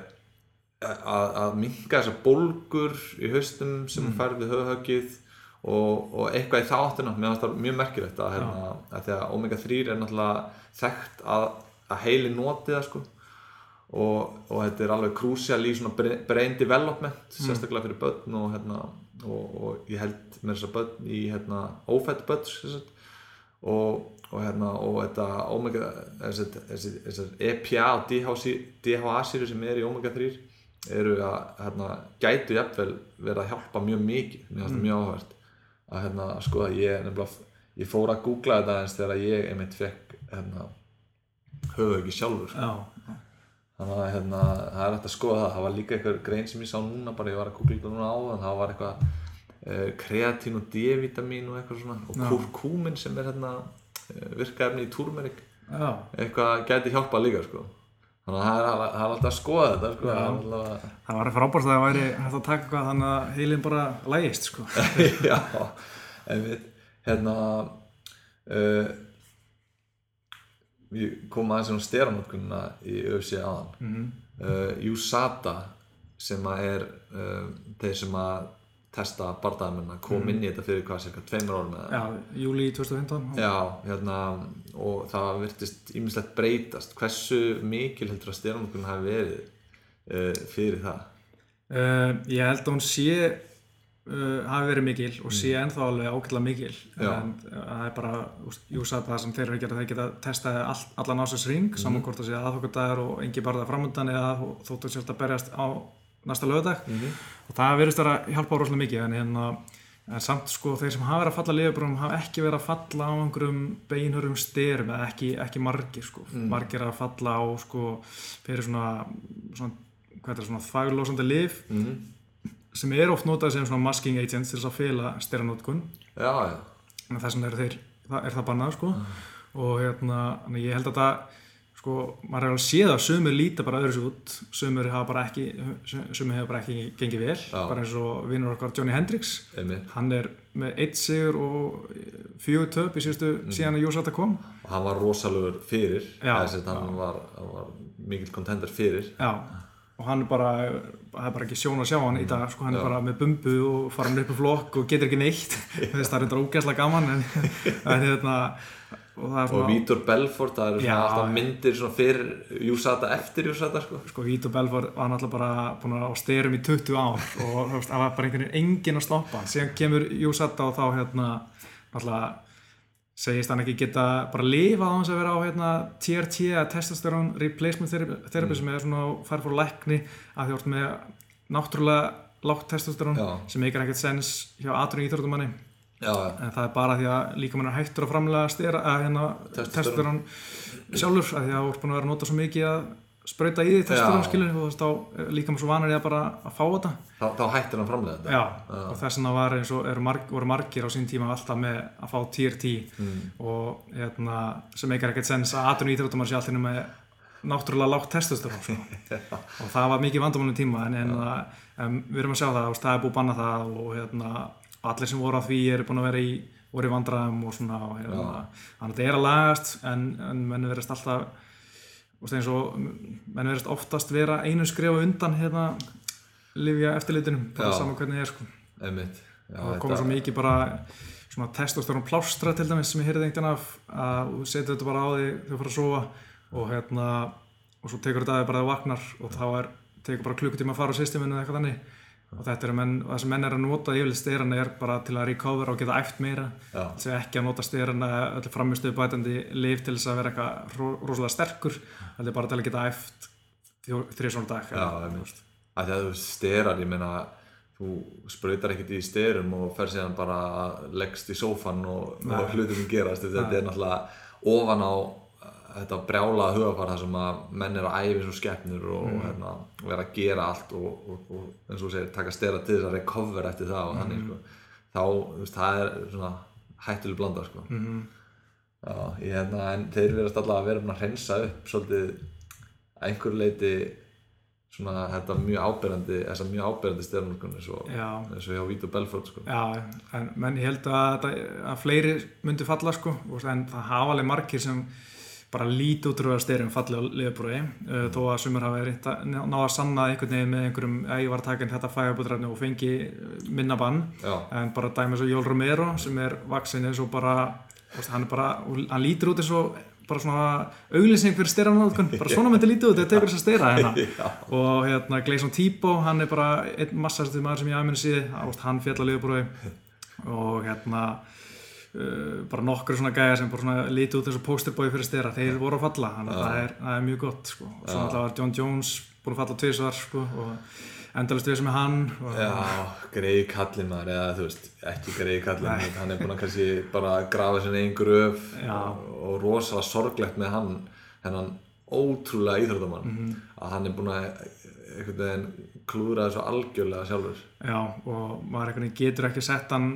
að, að minga þessar bólgur í haustum sem mm. fær við höfuhögið og, og eitthvað í þáttuna mér finnst það mjög merkilegt að, hérna, að því að omega 3 er náttúrulega þekkt að, að heili noti það sko og, og þetta er alveg krúsjál í svona brain development mm. sérstaklega fyrir börn og, hérna, og ég held með þessar börn í hérna, ófætt börn og og hérna og þetta omega þessar EPA og DHA sýru sem er í omega 3 eru að hérna gætu jafnvel verið að hjálpa mjög mikið. Mér finnst það mm. mjög áhverð að hérna sko að ég nefnilega ég fór að googla þetta eins þegar ég einmitt fekk hérna höfu ekki sjálfur. Sko. þannig að hérna það er hægt að skoða það. Það var líka eitthvað grein sem ég sá núna bara ég var að googla þetta núna á en það var eitthvað uh, kreatín og D-vitamin og eitthvað svona. Og kurkumin sem er hérna Eh, virkaefni í túrmerik eitthvað gæti hjálpa líka sko. þannig að það er, það er alltaf að skoða þetta sko. alltaf... það var frábært að það væri hægt að taka eitthvað þannig að heilin bara lægist sko. já, einmitt hérna uh, við komum aðeins um stjárnótkunna í öfsi aðan mm -hmm. uh, USADA sem að er uh, þeir sem að testa barndagamenn kom mm. inn í þetta fyrir hvað cirka tveimur árum eða Já, júli 2015 Já, hérna og það virtist ímislegt breytast hversu mikil heldur að stjórnum hafi verið uh, fyrir það? Uh, ég held að hún sé uh, hafi verið mikil og sé mm. ennþá alveg ákveðlega mikil Já. en það er bara, jú satt það sem þeir eru að gera þeir geta testaði all, allan ásins ring mm. saman hvort það sé aðfokkadagur og engi barða framöndan eða þóttu sjálft að berjast á næsta lögadag mm -hmm. og það verðist að hjálpa rosalega mikið en, hérna, en samt sko þeir sem hafa verið að falla liðbrónum hafa ekki verið að falla á einhverjum beinhurum styrum eða ekki, ekki margir sko mm. margir að falla á sko fyrir svona, svona hvað er það svona þaglósandi liv mm -hmm. sem er oft notað sem svona masking agents til þess að fela styranótkun en þess vegna er, er það bannað sko mm. og hérna ég held að það sko, maður alveg séð að sömur líta bara öðru svo út, sömur hafa bara ekki sömur hefur bara ekki gengið vel Já. bara eins og vinnur okkar Johnny Hendricks Einmitt. hann er með eitt sigur og fjögur töp í síðustu mm. síðan að Jósata kom og hann var rosalögur fyrir þess að hann var, var mikil kontender fyrir Já, og hann er bara það er bara ekki sjón að sjá hann mm. í dag sko, hann Já. er bara með bumbu og fara hann upp í flokk og getur ekki neitt það er þetta ógæslega gaman en það er hérna og, og Vítor Belfort, það eru svona alltaf myndir svona fyrir Júsata eftir Júsata sko. sko Vítor Belfort var náttúrulega bara búin á styrum í 20 ár og það var bara einhvern veginn engin að stoppa síðan kemur Júsata og þá hérna náttúrulega segist hann ekki geta bara lifað á hans að vera á hérna, TRT, testosterone replacement therapy mm. sem er svona færð fór lækni að þjórt með náttúrulega lágt testosterone Já. sem eitthvað ekkert sens hjá aðrunni íþrótumanni Já, en það er bara því að líka mann er hættur að framlega styrra að hérna testur hann sjálfur að því að það er búin að vera að nota svo mikið að spröyta í því testur hann skilur og þá líka mann svo vanar ég að bara að fá þetta. Þá, þá hættir hann framlega þetta. Já, Já. og þess vegna var eins og marg, voru margir á sín tíma alltaf með að fá TRT mm. og hérna, sem eitthvað ekkert sens að aðrun íþróttumar sé alltaf með náttúrulega lágt testosterón sko. og það var mikið vandamálum tíma en, en, en við erum að sjá það og er búið banna það og hérna allir sem voru á því eru búin að vera í voru í vandraðum og svona hérna, þannig að þetta er að lagast en, en menn verðist alltaf og, menn verðist oftast vera einu skrifa undan hérna livja eftirlitunum bara saman hvernig það er sko. Einmitt. Já, það komur svo mikið bara svona testosterón plástra til dæmis sem ég heyrði einhvern af að þú setur þetta bara á því þegar þú fara að sofa og hérna og svo tekur þetta aðeins bara þegar þú vaknar og þá er, tekur bara klukkutíma að fara á systeminu eða eitthvað þannig og þetta er menn, það sem menn er að nota yfirlega styrana er bara til að recover og geta æft meira. Þess að ekki að nota styrana öllu framistuðu bætandi liv til þess að vera eitthvað rosalega sterkur þetta er bara til að geta æft þrjusvona dag Já, það er þú styrar, ég meina þú spröytar ekkert í styrum og fer síðan bara leggst í sófan og, og hlutum gerast. Þetta er náttúrulega ofan á þetta brjála hugafar þar sem að menn er að æfi svo skeppnur og, mm. hérna, og er að gera allt og, og, og eins og segir, taka stera til þess að recover eftir það og mm. þannig sko. þá, þú veist, það er svona hættileg blanda sko. mm. Já, ég, hérna, en þeir verðast alltaf að vera að hreinsa upp svolítið að einhver leiti svona þetta mjög áberandi þessar mjög áberandi stjórnum eins og hjá Vít og Belfort sko. Já, en menn ég held að, að fleiri myndi falla sko en það hafa alveg margir sem bara lítið útrúðar styrum fallið á liðbúri uh, þó að sumur hafa verið náða að sanna einhvern veginn með einhverjum að ég var takin þetta fægabútræfni og fengi minna bann. Já. en bara dæmis og Jól Romero sem er vaksin eins og bara hann bara, hann lítur út eins og bara svona auglýsing fyrir styranóðkun bara svona myndi lítið út, þetta tekur þess að styra hérna. Og hérna Gleison Tíbo hann er bara einn massastið maður sem ég aðminn síði hann fjall að liðbúri og hérna Uh, bara nokkur svona gæðar sem bara svona líti út eins og posterbói fyrir styrra, þeir voru að falla þannig að það er, það er mjög gott sko. og svo náttúrulega var John Jones búin að falla tviðsvar sko, og endalist við sem er hann og, Já, greiði kallin maður eða þú veist, ekki greiði kallin hann er búin að kannski bara grafa sinni einn gröf og, og rosalega sorglegt með hann hennan ótrúlega íþróttamann. Mm -hmm. að hann er búin að einhvern veginn klúðra þessu algjörlega sjálfur Já, og maður getur ekki sett hann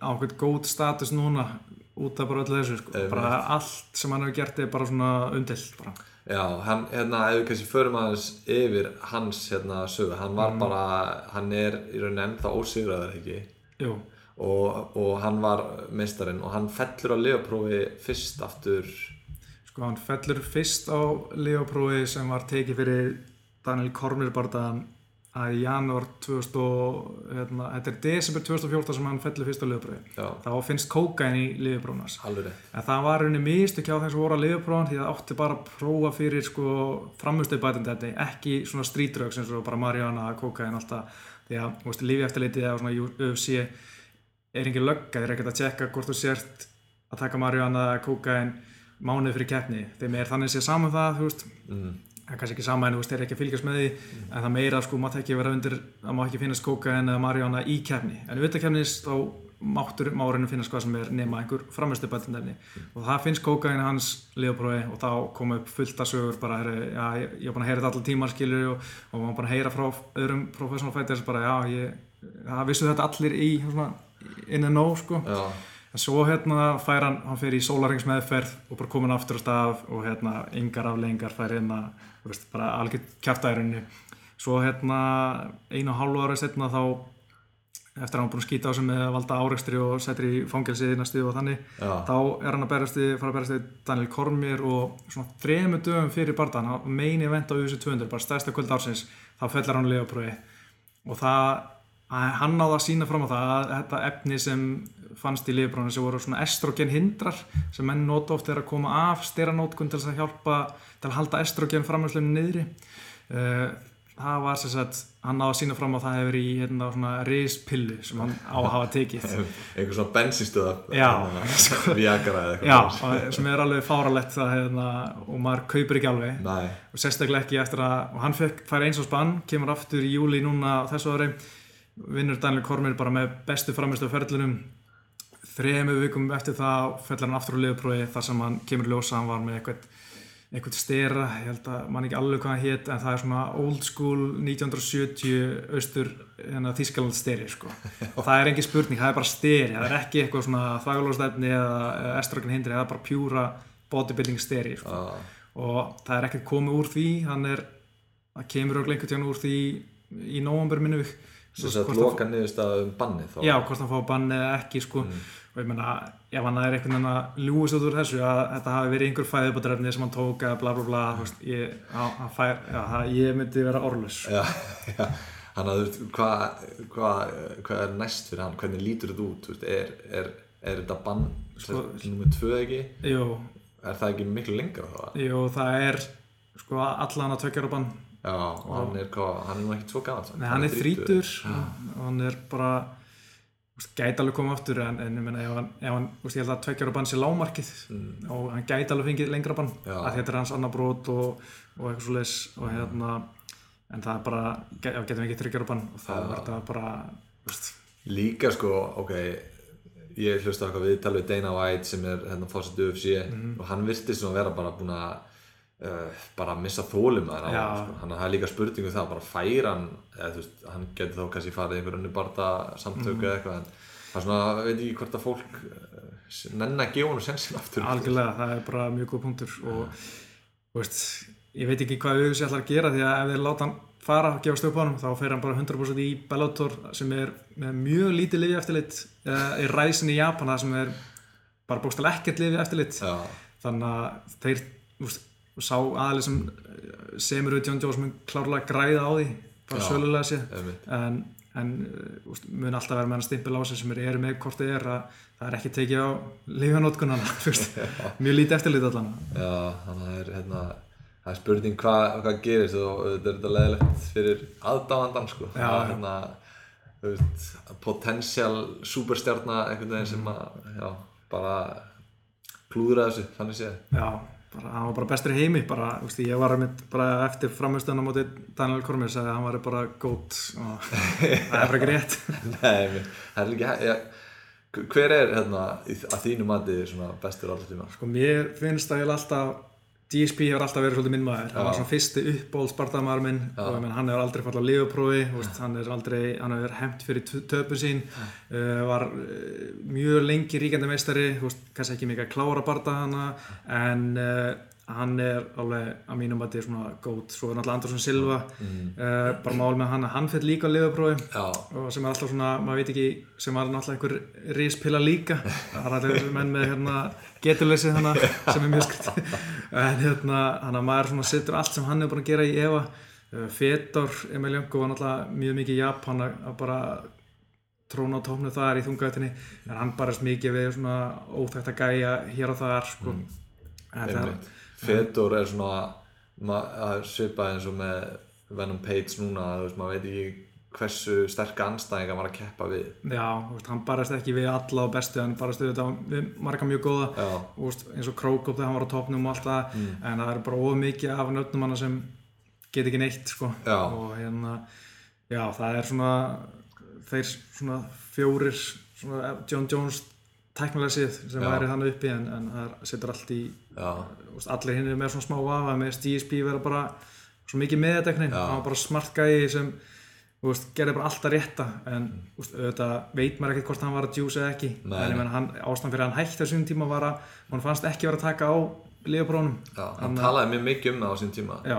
á einhvern góð status núna út af bara öllu þessu sko. bara allt sem hann hefur gert er bara svona undilt bara. Já, hann, hérna, ef við kannski förum aðeins yfir hans, hérna, sögu, hann var mm. bara hann er í rauninni ennþá ósigraður, ekki? Jú og, og hann var meistarinn og hann fellur á leoprófi fyrst aftur Sko, hann fellur fyrst á leoprófi sem var tekið fyrir Daniel Kormir barðan að í janúar 2000 hérna, þetta er desember 2014 sem hann fellir fyrst á liðbróði þá finnst kókain í liðbróðnars en það var rauninni mistök hjá þeim sem voru á liðbróðan því það átti bara að prófa fyrir sko, framhustöðbætandi ekki svona strítröks eins og bara marihuana, kókain alltaf því að lífi eftirleitið eða svona UFC er engin lögga þeir er ekkert að tjekka hvort þú sért að taka marihuana, kókain mánuð fyrir keppni. Þeim er þannig að sé saman það þú veist. Mm það er kannski ekki sama en þú veist, þeir er ekki að fylgjast með því mm. en það meira, sko, maður ekki vera undir að maður ekki finnast kókain eða marjána í kefni en við þetta kefnis, þá máttur márinu finnast hvað sem er nema einhver framherslu bætindefni mm. og það finnst kókain hans liðbrói og þá koma upp fullt að sögur bara, herri, já, ég, að heyra þetta allir tímar skilur og, og maður að heyra frá öðrum professional fighters bara, já, ég, það vissu þetta allir í, svona, in and know, sko já en svo hérna fær hann, hann fyrir í sólaringsmeðferð og bara komin aftur á stað og hérna yngar afleggingar fær hérna veist, bara algjört kæftæðurinnu svo hérna einu og hálfu ára setna þá eftir að hann búin að skýta á sem með valda áreikstri og settir í fangilsið næstu og þannig Já. þá er hann að berast í, fara að berast í Daniel Kormir og svona þremu dögum fyrir barndan, hann meini að venda á USA 200, bara stærsta kvöld ársins þá fellar hann leifaprófi og það hann náða að sína fram á það að þetta efni sem fannst í lifbránu sem voru svona estrogen hindrar sem menn nota oft er að koma af styranótkun til að hjálpa til að halda estrogen framhengslunum niðri. Uh, það var sem sagt hann náða að sína fram á það hefur í hérna svona rispillu sem hann á að hafa tekið. Einhver svona bensinstöða sko, viagra eða eitthvað sem er alveg fáralett það hefna, og maður kaupir ekki alveg. Nei. og sérstaklega ekki eftir að hann fekk, fær eins og spann, kemur aftur í júli núna þessu ári vinnur Daniel Kormir bara með bestu framistu á ferðlunum þrejum vikum eftir það fellar hann aftur á liðprófi þar sem hann kemur ljósa hann var með eitthvað, eitthvað stera. Ég held að mann ekki alveg hvað hann hétt en það er svona old school 1970 austur hérna, Þískaland steri sko. og það er engin spurning, það er bara steri. Það er ekki eitthvað svona þvægulóðstefni eða estrogen hindri, það er bara pjúra bodybuilding steri sko. ah. og það er ekkert komið úr því. Hann er, það kemur okkur einhvern tíðan úr því í nógambur minnu Þess að loka niðurst að um banni þá. Já, hvort hann fá banni eða ekki sko. Mm og ég menna, ef hann er einhvern veginn að ljúist út úr þessu að þetta hafi verið einhver fæðubadrefni sem hann tók eða bla bla bla veist, ég, að, fær, já, það, ég myndi vera orðlös Já, já, hann að þú veist hvað hva, hva er næst fyrir hann, hvernig lítur þetta út? Veist, er, er, er þetta bann sko, nummið tvö ekki? jú, er það ekki miklu lengra þá? Jú, það er sko allan að tökja á bann. Já, og, hann er hvað, hann er nú ekki tvo gafan Nei, hann er þrítur og hann er bara gæti alveg koma aftur en, en ég menna ef hann, ef hann ég held að tveikjar á bann sé lámarkið mm. og hann gæti alveg fengið lengra bann að þetta er hans annar brot og, og eitthvað svo leis og mm. hérna en það er bara, getum við ekki tryggjar á bann og það verður það bara úst. Líka sko, ok ég hlusta okkar við tala við Dana White sem er hérna fórsett UFC mm. og hann virti sem að vera bara búin að uh, bara missa þólum að það sko. hann er líka spurningu um það, bara færa hann eða þú veist, hann getur þá kannski farið einhver önnu barða samtöku mm. eða eitthvað en það er svona, veit ekki hvort að fólk nenn að gefa hann sensin aftur algjörlega, það er bara mjög góð punktur og veist, ég veit ekki hvað auðvitað ætlar að gera því að ef þeir láta hann fara að gefa hann þá fer hann bara 100% í Bellator sem er með mjög lítið lifi eftirlit í ræsin í Japan það sem er bara bókstall ekkert lifi eftirlit Já. þannig að þeir úst, sá aðlið sem semur við John Jones mun klárlega græða á því bara sölulega sér en, en úst, mun alltaf vera með hann stimpil á sig sem eru með hvort þið er að það er ekki tekið á lifanótkunana mjög lítið eftirlit allan. Já, þannig að það er hérna það er spurning hvað hva gerist og þetta er þetta leðilegt fyrir aðdáðandan sko. Það er hérna þú veist, potential superstjarnar einhvern veginn sem að já, bara klúðra þessu, þannig séð. Já, hann var bara bestur í heimi bara, veist, ég var með bara eftir framhustöðan á móti Daniel Cormier sagði að hann var bara gótt og það er bara ekki rétt Nei, það er líka ja, hver er hérna að þínu mati bestur alltaf tíma? sko mér finnst það eiginlega alltaf DSP hefur alltaf verið svolítið minn maður. Hann var svona fyrsti uppból spartamaður minn og menn, hann hefur aldrei fallið á liðuprófi hann er aldrei, hann hefur hefnt fyrir t- töpun sín. Uh, var uh, mjög lengi ríkjandi meistari kannski ekki mikið að klára barða hana en uh, hann er alveg að mínum að þetta er svona góð svo er náttúrulega Andersson Silva uh, bara mál með hann að hann fyrir líka á liðuprófi Já, og sem er alltaf svona, maður veit ekki sem er náttúrulega einhver rispilla líka. Það er alltaf menn með hérna geturleysi hana sem er mjög skritt en hérna, hann að maður svona setur allt sem hann hefur búin að gera í Eva. Uh, Fedor Emil Janko var náttúrulega mjög mikið í Japan að að bara tróna á tóknu þar í þungættinni en hann barast mikið við svona óþægt að gæja hér og þar sko. en er einmitt Fedor er svona að svipa eins og með Venom Page núna, þú veist, maður veit ekki hversu sterka anstæðinga maður að keppa við. Já, veist, hann barast ekki við alla á bestu, hann barast við, við marga mjög góða. Veist, eins og Krókop þegar hann var á topnum og allt það en það er bara of mikið af nöfnum hann sem get ekki neitt sko. Og hérna já, það er svona þeir svona fjórir svona John Jones tæknilega séð sem væri þannig uppi en, en það setur allt í veist, allir hinn er með svona smá vafa með DSP vera bara svo mikið meðateknin Já. hann var bara smart gæi sem veist, gerði bara alltaf rétta en veist, auðvitað veit maður ekkert hvort hann var að juice eða ekki. Nei, en ég menn hann, ástæðan fyrir hann hætti á sínum tíma var að hann fannst ekki vera að taka á liðaprónum já, hann talaði mjög mikið um það á sín tíma. Já,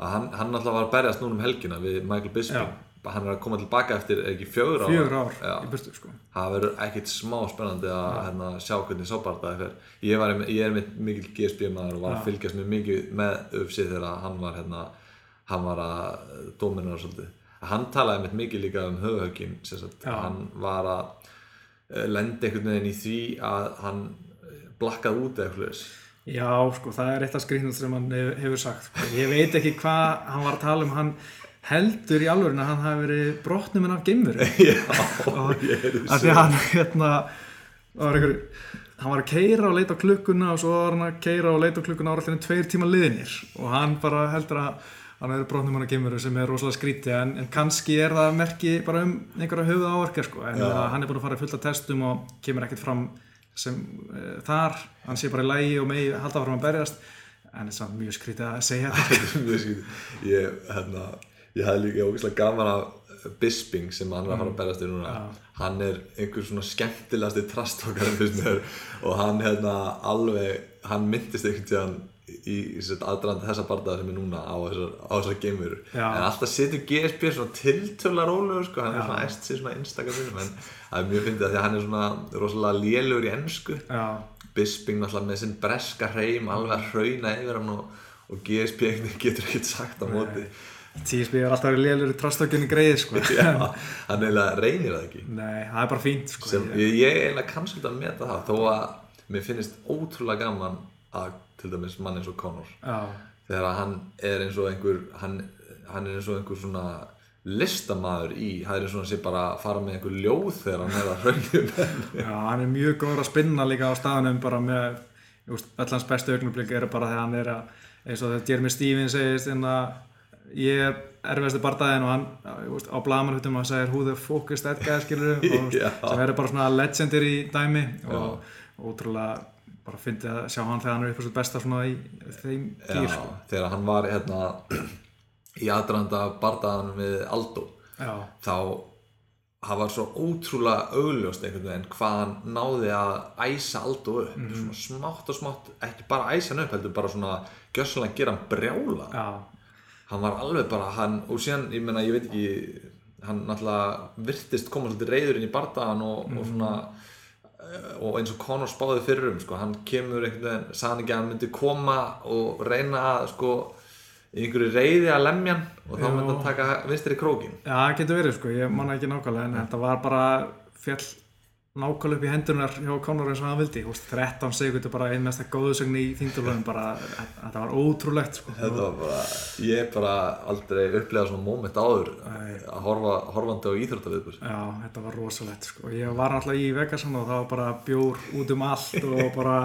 að hann, hann alltaf var að berjast núna um helgina við Michael Bisping hann er að koma tilbaka eftir ekki fjögur ár? Fjögur ár Já. í burtu sko. Það verður ekkert smá spennandi að hérna, sjá hvernig sábardaði fer. Ég, var, ég er með mikil GSP maður og var að fylgjast mjög mikið með uppsið þegar hann var hérna, hann var að dóminara svolítið. Hann talaði með mikið líka um höfuhöggin Já. hann var að eh, lenda einhvern veginn í því að hann blakkaði út eða já, sko, það er eitt af skrýnum sem hann hef- hefur sagt sko. ég veit ekki hvað hann var að tala um. Hann heldur í alvörinu að hann hafi verið brotnum en af geimveru já, ég er af því að hann hérna var einhver, hann var að keira og leita á klukkuna og svo var hann að keira og leita á klukkuna árallinu tveir tíma liðinir og hann bara heldur að hann er brotnum hann að geimveru sem er rosalega skríti en, en kannski er það merki bara um einhverja höfuð áverka sko. En hann er búin að fara fullt af testum og kemur ekkert fram sem uh, þar. Hann sé bara í lægi og megi halda fram að berjast. En það er mjög skrítið að segja þetta Ég, hafði líka ógeðslega gaman af Bisping sem hann er að fara að berast í núna. Hann er einhver svona skemmtilegasti trastókar og hann hérna alveg hann myndist einhvern tíðan í, í aðdraðandi þessa bardaða sem er núna á þessar, Já. en alltaf setur GSP svona tiltöla rólegur sko, hann er svona æst sér svona einstakar en það er mjög fyndið að því að hann er svona rosalega lélugur í ennsku já, Bisping náttúrulega með sinn breska hreim alveg að hrauna yfir hann og, og veginn getur ekkert sagt á móti TSB er alltaf verið lélur í trastökjunni greið sko. Já, hann eiginlega reynir það ekki. Nei, það er bara fínt sko sem, ég, ég eiginlega kannski að meta það þó að mér finnst ótrúlega gaman að til dæmis mann eins og Conor. Já, þegar að hann er eins og einhver hann, hann er eins og einhver svona listamaður í, það er hann sé bara að fara með einhver ljóð þegar hann er að raunum Já, hann er mjög góður að spinna líka á staðanum bara með, öll hans bestu augnablik eru bara þegar hann er að, eins og þegar Jeremy Stevens segist en að ég er erfiðasti bardaðin og hann, á blamanhutum hann segir who the fuck is that guy, skilur og, sem eru bara svona legendir í dæmi og ótrúlega bara fyndið að sjá hann þegar hann er upp á sitt besta svona í þeim gýr, Já, sko. þegar hann var hérna í aðdraðanda bardaðan við Aldo Já, þá það var svo ótrúlega augljóst einhvern veginn hvað hann náði að æsa allt og upp, Mhm. svona smátt og smátt ekki bara æsa hann upp, heldur bara svona gjössalega gera hann brjála já, hann var alveg bara, hann, og síðan ég meina, ég veit ekki hann náttúrulega virtist koma svolítið reyður inn í bardagan og, og svona eh, og eins og Conor spáði fyrir um sko, hann kemur einhvern veginn, hann ekki að hann myndi koma og reyna að sko í einhverju reyði að lemja hann og þá myndi hann taka vinstir í krókin já, það getur verið sko, ég manna ekki nákvæmlega en þetta var bara fjall nákvæmlega upp í hendunar hjá Conor eins og hann vildi, veist, 13 segundur bara ein mesta góðsögn í þingdurlöfum bara, þetta var ótrúlegt sko þetta var bara, ég bara aldrei upplegað svona moment áður Nei. að horfa, horfandi á íþróttaviðbúr Já, þetta var rosalegt sko. Ég var náttúrulega í Vegasan og það var bara bjór út um allt og bara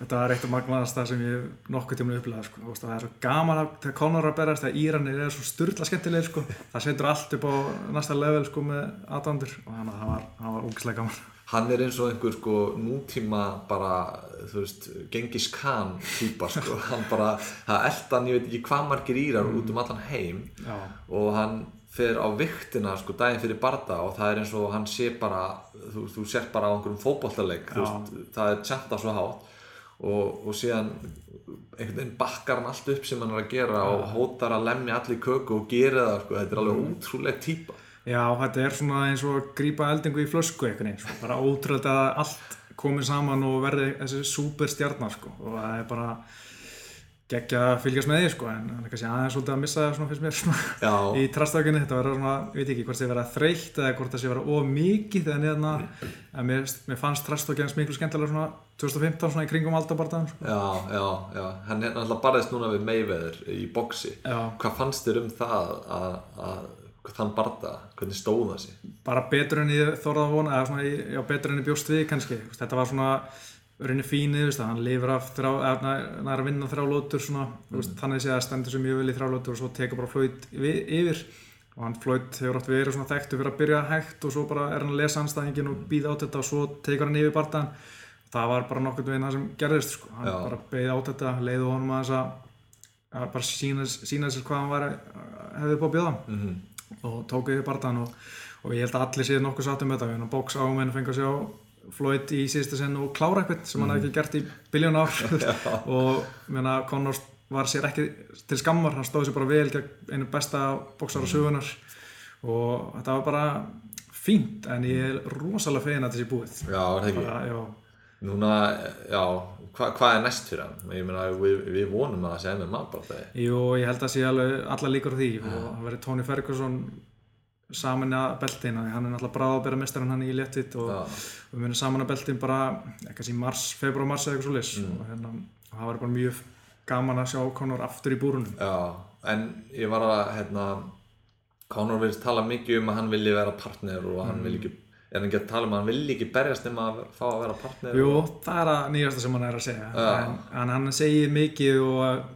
þetta var eitt af magnaðast það sem ég nokkuð tíma upplegað sko. Veist, Það er svo gaman að þegar Conor er að berast þegar Íranir er svo styrla skemmtilegir sko. það setur allt upp á næsta level sko, með aðdandur og þannig að það var, það var hann er eins og einhver sko nútíma bara, þú veist, Genghis Khan týpa sko, hann bara það eldan, ég veit ekki hvað margir írar út um allan heim. Já, og hann fer á viktina sko daginn fyrir barda og það er eins og hann sé bara, þú, þú sér bara á einhverjum Já. veist, það er tjanta svo hátt. Og, og síðan einhvern veginn bakkar hann allt upp sem hann er að gera og hótar að lemja allir köku og gera það sko, þetta er alveg ótrúlega týpa Já, þetta er svona eins og að grípa eldingu í flösku einhvern veginn, sko. bara ótrúlega að allt komið saman og verði þessi súper stjarnar sko. og það er bara geggja að fylgjast með því sko. en það er kannski aðeins svolítið að missa það svona fyrst mér svona, Já, í trastökinni, þetta verður svona, ég veit ekki hvort það verða þreytt eða hvort það sé verða of mikið en hérna, en mér, mér fannst trastökins miklu skemmtilega svona 2015 svona í kringum aldabardaðan sko. já, já, já hann er náttúrulega barðist núna við Mayweather í boxi Já. hvað fannst þér um það að, að þann barða, hvernig stóð það sér bara betur en ég þorða vona eða svona, ég- já, betur en ég bjóst við kannski. Þetta var svona rauninni fínið, hann lifir af þrjá, eða hann er að vinna þrjá lótur svona, veist, þannig sé að stendur sem mjög vel í þrjá lótur og svo tekur bara flöyt yfir. Og hann flöyt hefur átt verið svona þekktu fyrir að byrja hægt og svo bara er hann að lesa anstæðingin og býða át þetta og svo tekur hann yfir bardaðan það var bara nokkurn veginn það sem gerðist sko. hann Já. bara beigði át þetta, leiði honum að þess að bara sína, sína sér hvað hann var hefði búið að bjóða. Mm og tók yfir bardaðan og, og ég held að allir séu nokkuð sátt um þetta. Við bóks á menn fengi að sjá Floyd í síðustu sinn og klára eitthvað sem hann hefði ekki gert í biljón ár. Og meina, Conor var sér ekki til skammar, hann stóð sér bara vel gegn einu besta bóksara sögunar og þetta var bara fínt en ég er rosalega fegin að þetta sé búið. Já, er það ekki já, núna, já, hva, hvað er næst fyrir hann? Ég meina, við, við vonum að það sé MMA bara það Jú, ég held að sé alveg alla líkur því. Og hann verið Tony Ferguson saman að beltin, hann er náttúrulega bráð að bera mestarinn hann í léttitt og Já. við munum saman að beltin bara, ekki í mars, februar mars eða eitthvað svo lis og hérna, það var bara mjög gaman að sjá Conor aftur í búrunum. Já, en ég var að hérna, Conor vilja tala mikið um að hann vilji vera partner og hann vilji ekki er hann ekki að tala um að hann vilji ekki berjast nema að fá að vera partner Jú, og, það er að nýjasta sem hann er að segja. Já. en, en hann segir mikið og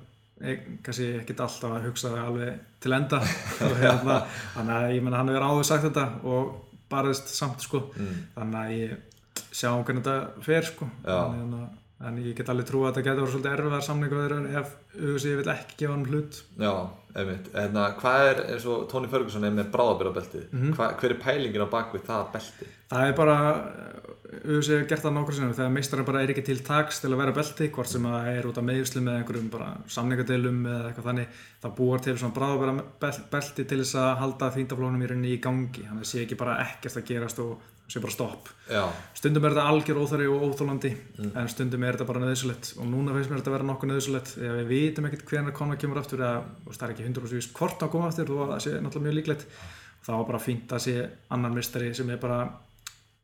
kannski ekkit alltaf að hugsa það alveg til enda. Og hérna, þannig að ég menna hann hefur áður sagt þetta og barðist samt sko, mm, þannig að ég sjá hvernig þetta fer sko. Já. en, en, en ég get alveg trú að þetta getur verið svolítið erfiðar samningu ef UFC vil ekki gefa hann hlut. Já, einmitt hérna, Hvað er, eins og Tony Ferguson er með bráðabyrðabeltið mm Mhm. hver er pælingin á bakvið það belti? Það er bara, UFC hefur gert það nokkur sinnum þegar meistarinn bara er ekki til taks til að vera belti, hvort sem það er út af meðslum eða einhverjum bara samningadeilum eða eitthvað þannig, það búar til svona bráðabera belti til þess að halda þýndaflónum í rauninni í gangi, þannig að sé ekki bara ekkert að gerast og sé bara stopp. Já, Stundum er þetta algjör óþari og óþólandi, en stundum er þetta bara nöðsulegt og núna finnst mér þetta að vera nokkuð nöðsulegt þegar við vitum ekkert hvernig konar kemur aftur eða það er ekki 100% víst hvort hann koma aftur og það sé náttúrulega mjög líklegt. Þá er bara fínt að sé annan mistari sem er bara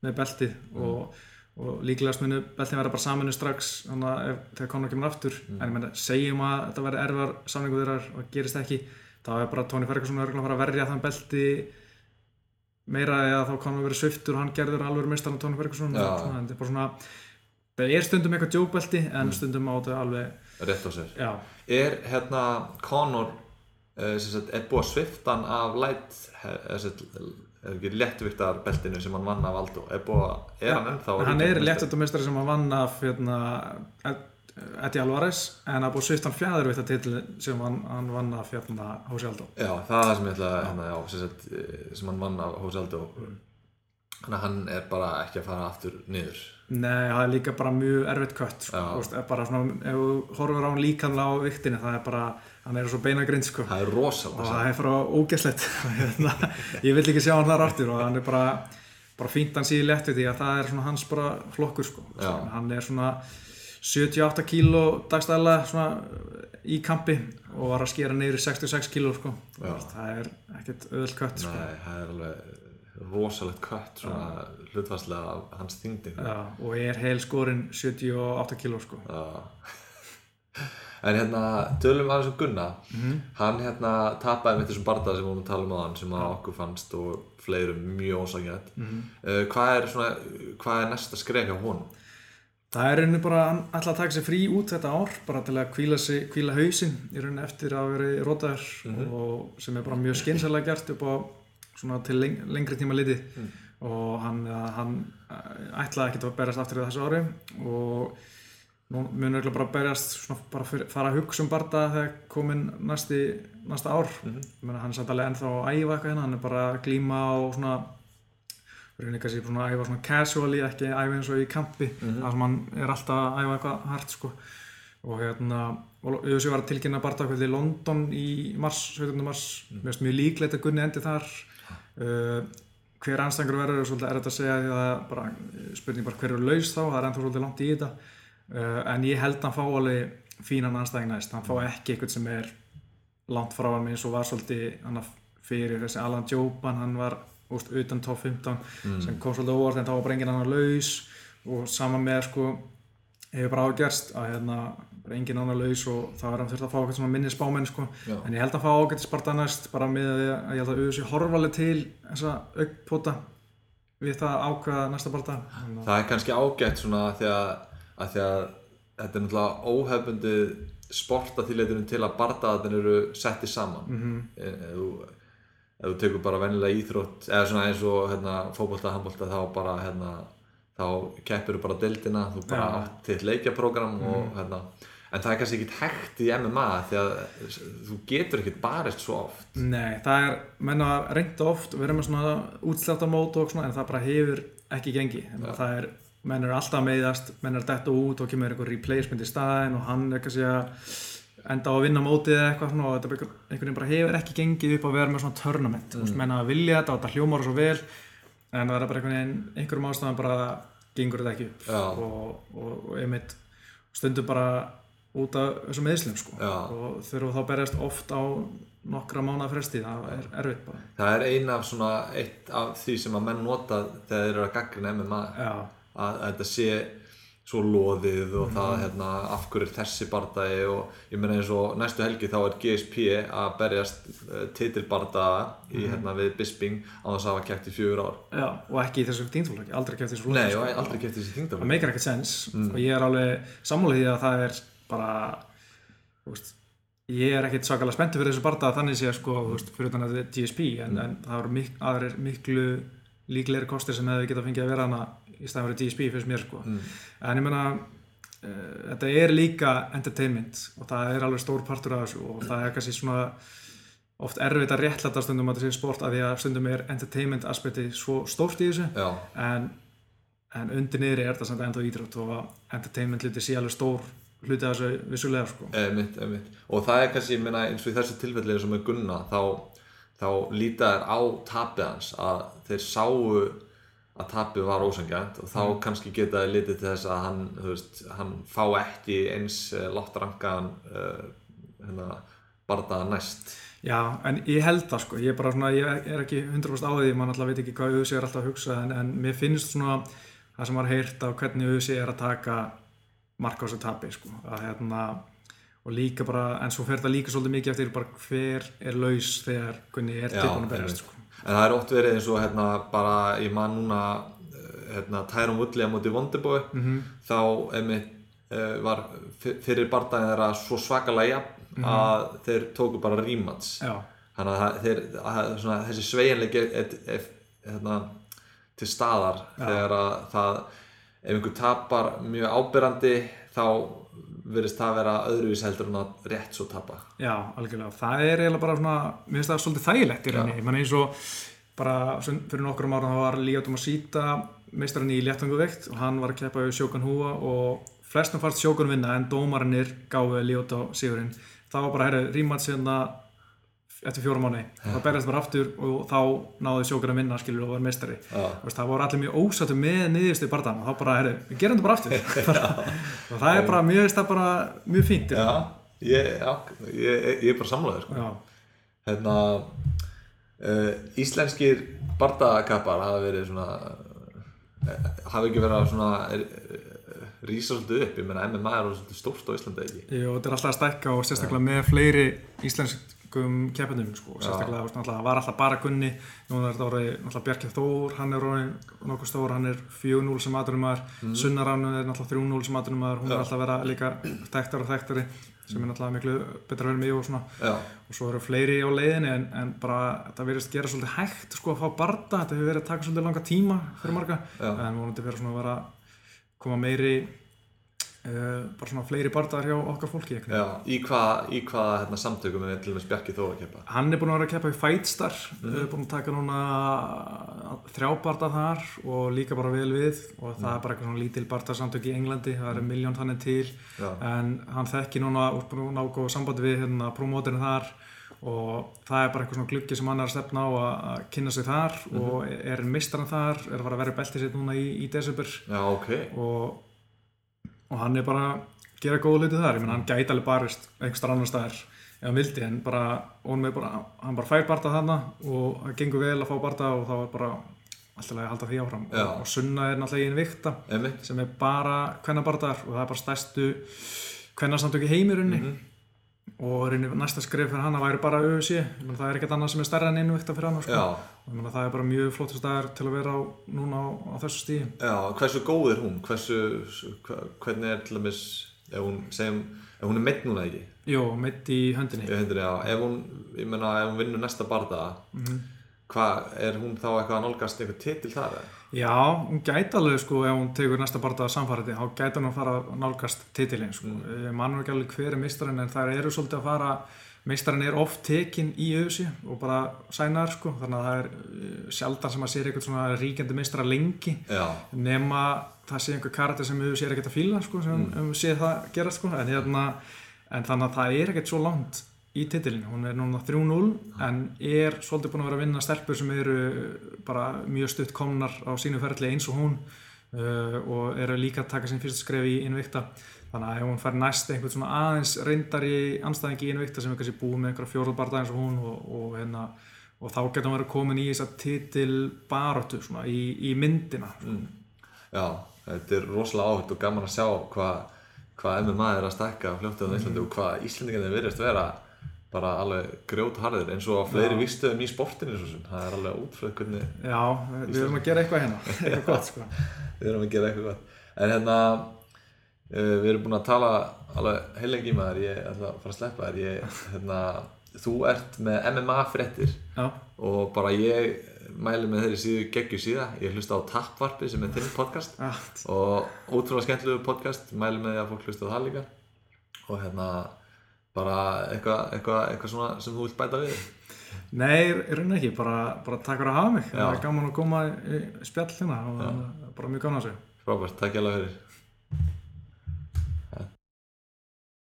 með beltið og, og líklegast munu beltin vera bara saminu strax þannig að ef, þegar konar kemur aftur. En ég menna, segjum að þetta verði erfar samningu þeirra og gerist ekki þá er bara Tony Ferguson að að verja þann belti meira eða þá kannu verið sviftur og hann gerður alveg mistan á Tony Ferguson Já. en þetta er bara svona það er stundum eitthvað djókbelti en stundum á þetta alveg rétt á sér já, Er hérna Conor uh, sagt, er búið að svifta hann af light er, er ekki léttviktar beltinu sem hann vann af Aldo er, búið, er hann ennþá hann er ríkjandi meistari? sem hann vann af hérna, Eddie Alvarez en það búið sviftan fjæðurvita titil sem hann, hann vann af hérna, Jose Aldo. Já, það er það sem ég ætla að hérna, já, sem, sagt, eh, sem hann vann af Jose Aldo. Þannig að hann er bara ekki að fara aftur niður. Nei, það er líka bara mjög erfitt kött sko. Vist, bara svona, ef þú horfur á hann líkanlega á viktinu það er bara, hann er svo beina grind sko. Það er rosalega og það er frá ógæslegt hérna, ég vil ekki sjá hann þar aftur og hann er bara, bara fínt hann síði lett við því að það er hans bara flokkur sko. hann er svona 78 kíló dagstæla í kampi og var að skera neyri 66 kíló sko. það er ekkert öðvöld kött sko. Nei, það er alveg rosalegt kött svona hlutvarslega af hans þingdi og er heil skorinn 78 kíló sko en hérna tölum aðeins um Gunna mm -hmm. hann hérna tapaði með þessum barndað sem við vorum að tala um á hann sem að okkur fannst og fleirum mjög ósakjætt mm -hmm. uh, hvað er svona hvað er næsta skref hjá honum? Það er rauninni bara alltaf að taka sér frí út þetta ár bara til að kvíla, sig, kvíla hausin í rauninni eftir að vera rótaður mm -hmm. og sem er bara mjög skynsælega gert upp á svona til leng lengri tíma liti mm. og hann, hann ætlaði ekkert að berjast aftur í þessu ári og nú munur ekki bara berjast svona bara fara að hugsa um barnda þegar komin næsti, næsta ár mm -hmm. hann er samt alveg ennþá að æfa eitthvað hérna hann er bara að glíma og svona rauninni kannski svona að æfa svona casually ekki æfa eins og í kampi mm -hmm. þar sem hann er alltaf að æfa eitthvað hart sko og hérna auðvitað var að tilkynna barndagkvöldi í London í mars, 17. mars mm. mjög líklegt að Gunni endi þar Uh, hver anstæðingur verður er erriðt að segja því að bara, spurning bara hver eru laus þá, það er ennþá svolítið langt í þetta uh, en ég held að hann fá alveg fínan anstæðing næst, hann fá ekki eitthvað sem er langt frá hann eins og var svolítið fyrir þessi Alan Joban hann var úst, utan top 15 mm. sem kom svolítið óvart en þá var bara enginn annar laus og saman með sko hefur bara ágerst að hérna bara engin annar laus og það var að þurft að fá eitthvað svona minni spámenn sko. en ég held að fá ágætt sparta næst bara með að ég held að auðvitað horfaleg til þessa aukpota við það ákveða næsta barta Það er kannski ágætt svona að því að, að, því að þetta er náttúrulega óhefbundið sporta þýleitunum til að bartaðin eru settið saman mm -hmm. ef þú ef þú tekur bara vennilega íþrótt eða svona eins og hérna, fókbólta, handbólta þá bara hérna, þá keppir þú bara dildina, þú bara ja. átt til leikjaprogram mm. og hérna en það er kannski ekkit hægt í MMA því að þú getur ekkit barist svo oft Nei, það er, menna reynda oft við erum með svona útslættamót og svona en það bara hefur ekki gengi ja. það er, menn er alltaf meðast menn er dætt út og kemur einhver replacement í staðin og hann er kannski að enda á að vinna mótið eða eitthvað svona, og þetta einhvern veginn bara hefur ekki gengið upp að vera með svona tournament mm. menna að vilja þetta og þetta hljómar svo vel en það er bara einhvern veginn einhverjum ástæðan bara gengur þetta ekki upp og, og, og einmitt stundum bara út af þessum meðslum sko. og þurfum þá berjast oft á nokkra mánuða fresti, það er erfitt bara. Það er eina af svona eitt af því sem að menn nota þegar þeir eru að gagna MMA að, að þetta sé svo loðið og mm. það mhm. hérna, afhverjir þessi bardagi og ég meina eins og næstu helgi þá er GSP að berjast uh, titilbardaga í mm. hérna við Bisping á þess að hafa kæft í fjögur ár Já, og ekki í þessu þingdaflokki, aldrei kæft í þessu Nei, og aldrei kæft í þessu þingdaflokki Það meikar ekkert sens mm. og ég er alveg sammálið því að það er bara veist, ég er ekkert svakalega spenntið fyrir þessu barndag þannig sé að sko veist, fyrir þannig að þetta er GSP en, mm. en það eru mik aðrir miklu líklegri kostir sem hefur getað fengið að vera hana í staðan fyrir GSP fyrst mér sko mm. en ég menna uh, þetta er líka entertainment og það er alveg stór partur af þessu og það er kannski svona oft erfitt að réttlæta stundum að þetta sé sport að því að stundum er entertainment aspekti svo stórt í þessu en, en undir niðri er þetta samt enda ídrátt og entertainment hluti sé alveg stór hluti að þessu vissulega sko. einmitt, einmitt. og það er kannski, ég meina eins og í þessu tilfelli sem er gunna, þá, þá líta þær á tapið hans að þeir sáu að tapið var ósengjant og þá mm. kannski geta þið litið til þess að hann, veist, hann fá ekki eins uh, látt rangaðan uh, hérna, barndaða næst Já, en ég held það sko, ég er bara svona, ég er ekki 100% á því, mann alltaf veit ekki hvað auðvitað er alltaf að hugsa, en, en mér finnst svona það sem var heyrt af hvernig auðvitað er að taka marka á þessu tapi sko. að, hérna, og líka bara en svo fer það líka svolítið mikið eftir bara hver er laus þegar hvernig er tilbúin að berjast sko. En það er oft verið eins og hérna, bara ég man núna hérna, Tyron Woodley á móti Wonderboy mm -hmm. þá einmitt uh, var fyrir barndagin þeirra svo svakalega mm -hmm. að þeir tóku bara rímats þannig að, þeir, að svona, þessi sveiginleik er hérna, til staðar Já. þegar að það ef einhver tapar mjög ábyrrandi þá verðist það að vera öðruvís heldur en að rétt svo tapa. Já, algjörlega, það er eiginlega bara svona mér finnst það svolítið þægilegt í rauninni, mann eins og bara fyrir nokkrum ára þá var Líotum að síta meistarinn í léttangu veikt og hann var að keppa við Sjókan Húa og flestum fannst Sjókan vinna en dómarinnir gáði Líotá sigurinn. Það var bara, herru, rímat sérna eftir fjóra mánu það berðast bara aftur og þá náðu Sjókan að vinna skilur og var meistari. Það voru allir mjög ósattu með niðurstu í barndan og þá bara, herru, við gerum þetta bara aftur. Og það er bara, mjög bara mjög fínt Já, ég, já, ég, ég er bara samlaður sko. hérna uh, íslenskir bardakappar hafa verið svona uh, hafa ekki verið svona rýsa svolítið upp, ég meina MMA er svolítið stórt á Íslandi ekki? Jú, þetta er alltaf að stækka og sérstaklega með fleiri íslenskum keppinum sko, sérstaklega það var alltaf bara Gunni. Nú er þetta orðið alltaf Bjarkið Þór hann er orðið nokkuð stór, hann er 4-0 sem aðrunumar, mm. Sunnarannu er alltaf 3-0 sem aðrunumar, hún er alltaf að vera líka þekktari og þekktari sem er náttúrulega miklu betra að vera með og svona. Já. og svo eru fleiri á leiðinni en, en bara þetta verðist gera svolítið hægt sko að fá barda, þetta hefur verið að taka svolítið langa tíma fyrir marga, Já. en vonandi verður svona að vera koma meiri bara svona fleiri barndar hjá okkar fólki Já, í hvað hva, hérna, samtökum er til og með Bjarki Þóra að keppa? Hann er búin að vera að keppa í Fightstar mm. uh, búin að taka núna þrjá barndar þar og líka bara vel við og það mm. er bara eitthvað svona lítil barndarsamtök í Englandi, það er mm. miljón þannig til Já. en hann þekki núna útbúin ágóð sambandi við hérna promóterinn þar og það er bara eitthvað svona gluggi sem hann er að stefna á að kynna sig þar -hmm. og er mistran þar, er að fara að vera beltið sitt núna í, í desember Já, okay. Og hann er bara að gera góða hluti þar. Ég menn hann gæti alveg barist einhverstar annar staðar ef hann vildi en bara, bara hann bara fær barta þarna og það gengur vel að fá barta og þá er bara alltaf að halda því áfram. Og, og sunna er náttúrulega einn vikta Emi. sem er bara kvennabartar og það er bara stærstu kvennarsamtöki heimirunni mm -hmm og næsta skrif fyrir hann að væri bara auðvisi það er ekkert annað sem er stærra en innvikta fyrir hann sko. það er bara mjög flott stær til að vera á, núna á, á þessu stíði Já, hversu góð er hún? Hversu, hvernig er til dæmis ef hún, segjum, ef hún er meitt núna ekki? Jó, meitt í höndinni Í höndinni, ef hún, ég menna, ef hún vinnur næsta barða mm -hmm. Hvað, er hún þá eitthvað að nálgast eitthvað titil þar? Já, hún gæti alveg sko ef hún tegur næsta barndag samfærið þá gæti hún að fara að nálgast titilinn sko. mm. mannum ekki alveg hver er mistarinn en það eru svolítið að fara mistarinn er oft tekinn í auðsi og bara sænar sko þannig að það er eh, sjaldan sem að sér eitthvað svona ríkjandi mistara lengi Já. nema það sé einhver karakter sem auðvisi er ekkert að fíla sko sem mm. um sé það gera sko en, hérna, en þannig að það er ekkert svo langt í titilin, hún er núna 3-0 en er svolítið búin að vera að vinna stelpur sem eru bara mjög stutt komnar á sínu ferðli eins og hún uh, og eru líka að taka sín fyrst skref í innvikta þannig að ef hún fær næst einhvern svona aðeins reyndar í anstæðingi í innvikta sem er kannski búið með einhverja fjórðbarda eins og hún og, og, hérna, og þá getur hún verið komin í þess að titil baróttu svona í, í myndina. Mm. Já, þetta er rosalega áhugt og gaman að sjá hvað hva MMA er að stakka fljóttið á Íslandi og hvað Íslandingarnir virðist vera bara alveg grjót harðir eins og á fleiri vikstöðum í sportinu það er alveg útflöð hvernig Já, við erum að gera eitthvað hérna. Eitthvað gott sko. Við erum að gera eitthvað gott. En hérna uh, við erum búin að tala alveg heilengi með þér ég ætla að fara að sleppa þér. Ég, hérna, þú ert með MMA frettir og bara ég mæli með þeirri síðu geggju síða. Ég hlusta á Tappvarpi sem er þinn podcast. Já. og ótrúlega skemmtilegu podcast. Mæli með því að fólk hlusta á það líka. Og hérna bara eitthvað eitthva, eitthva svona sem þú vilt bæta við? Nei, er raunin ekki, bara, bara takk fyrir að hafa mig. Það er gaman að koma í spjall hérna og bara mjög gaman að segja Frábært, takk ég alveg fyrir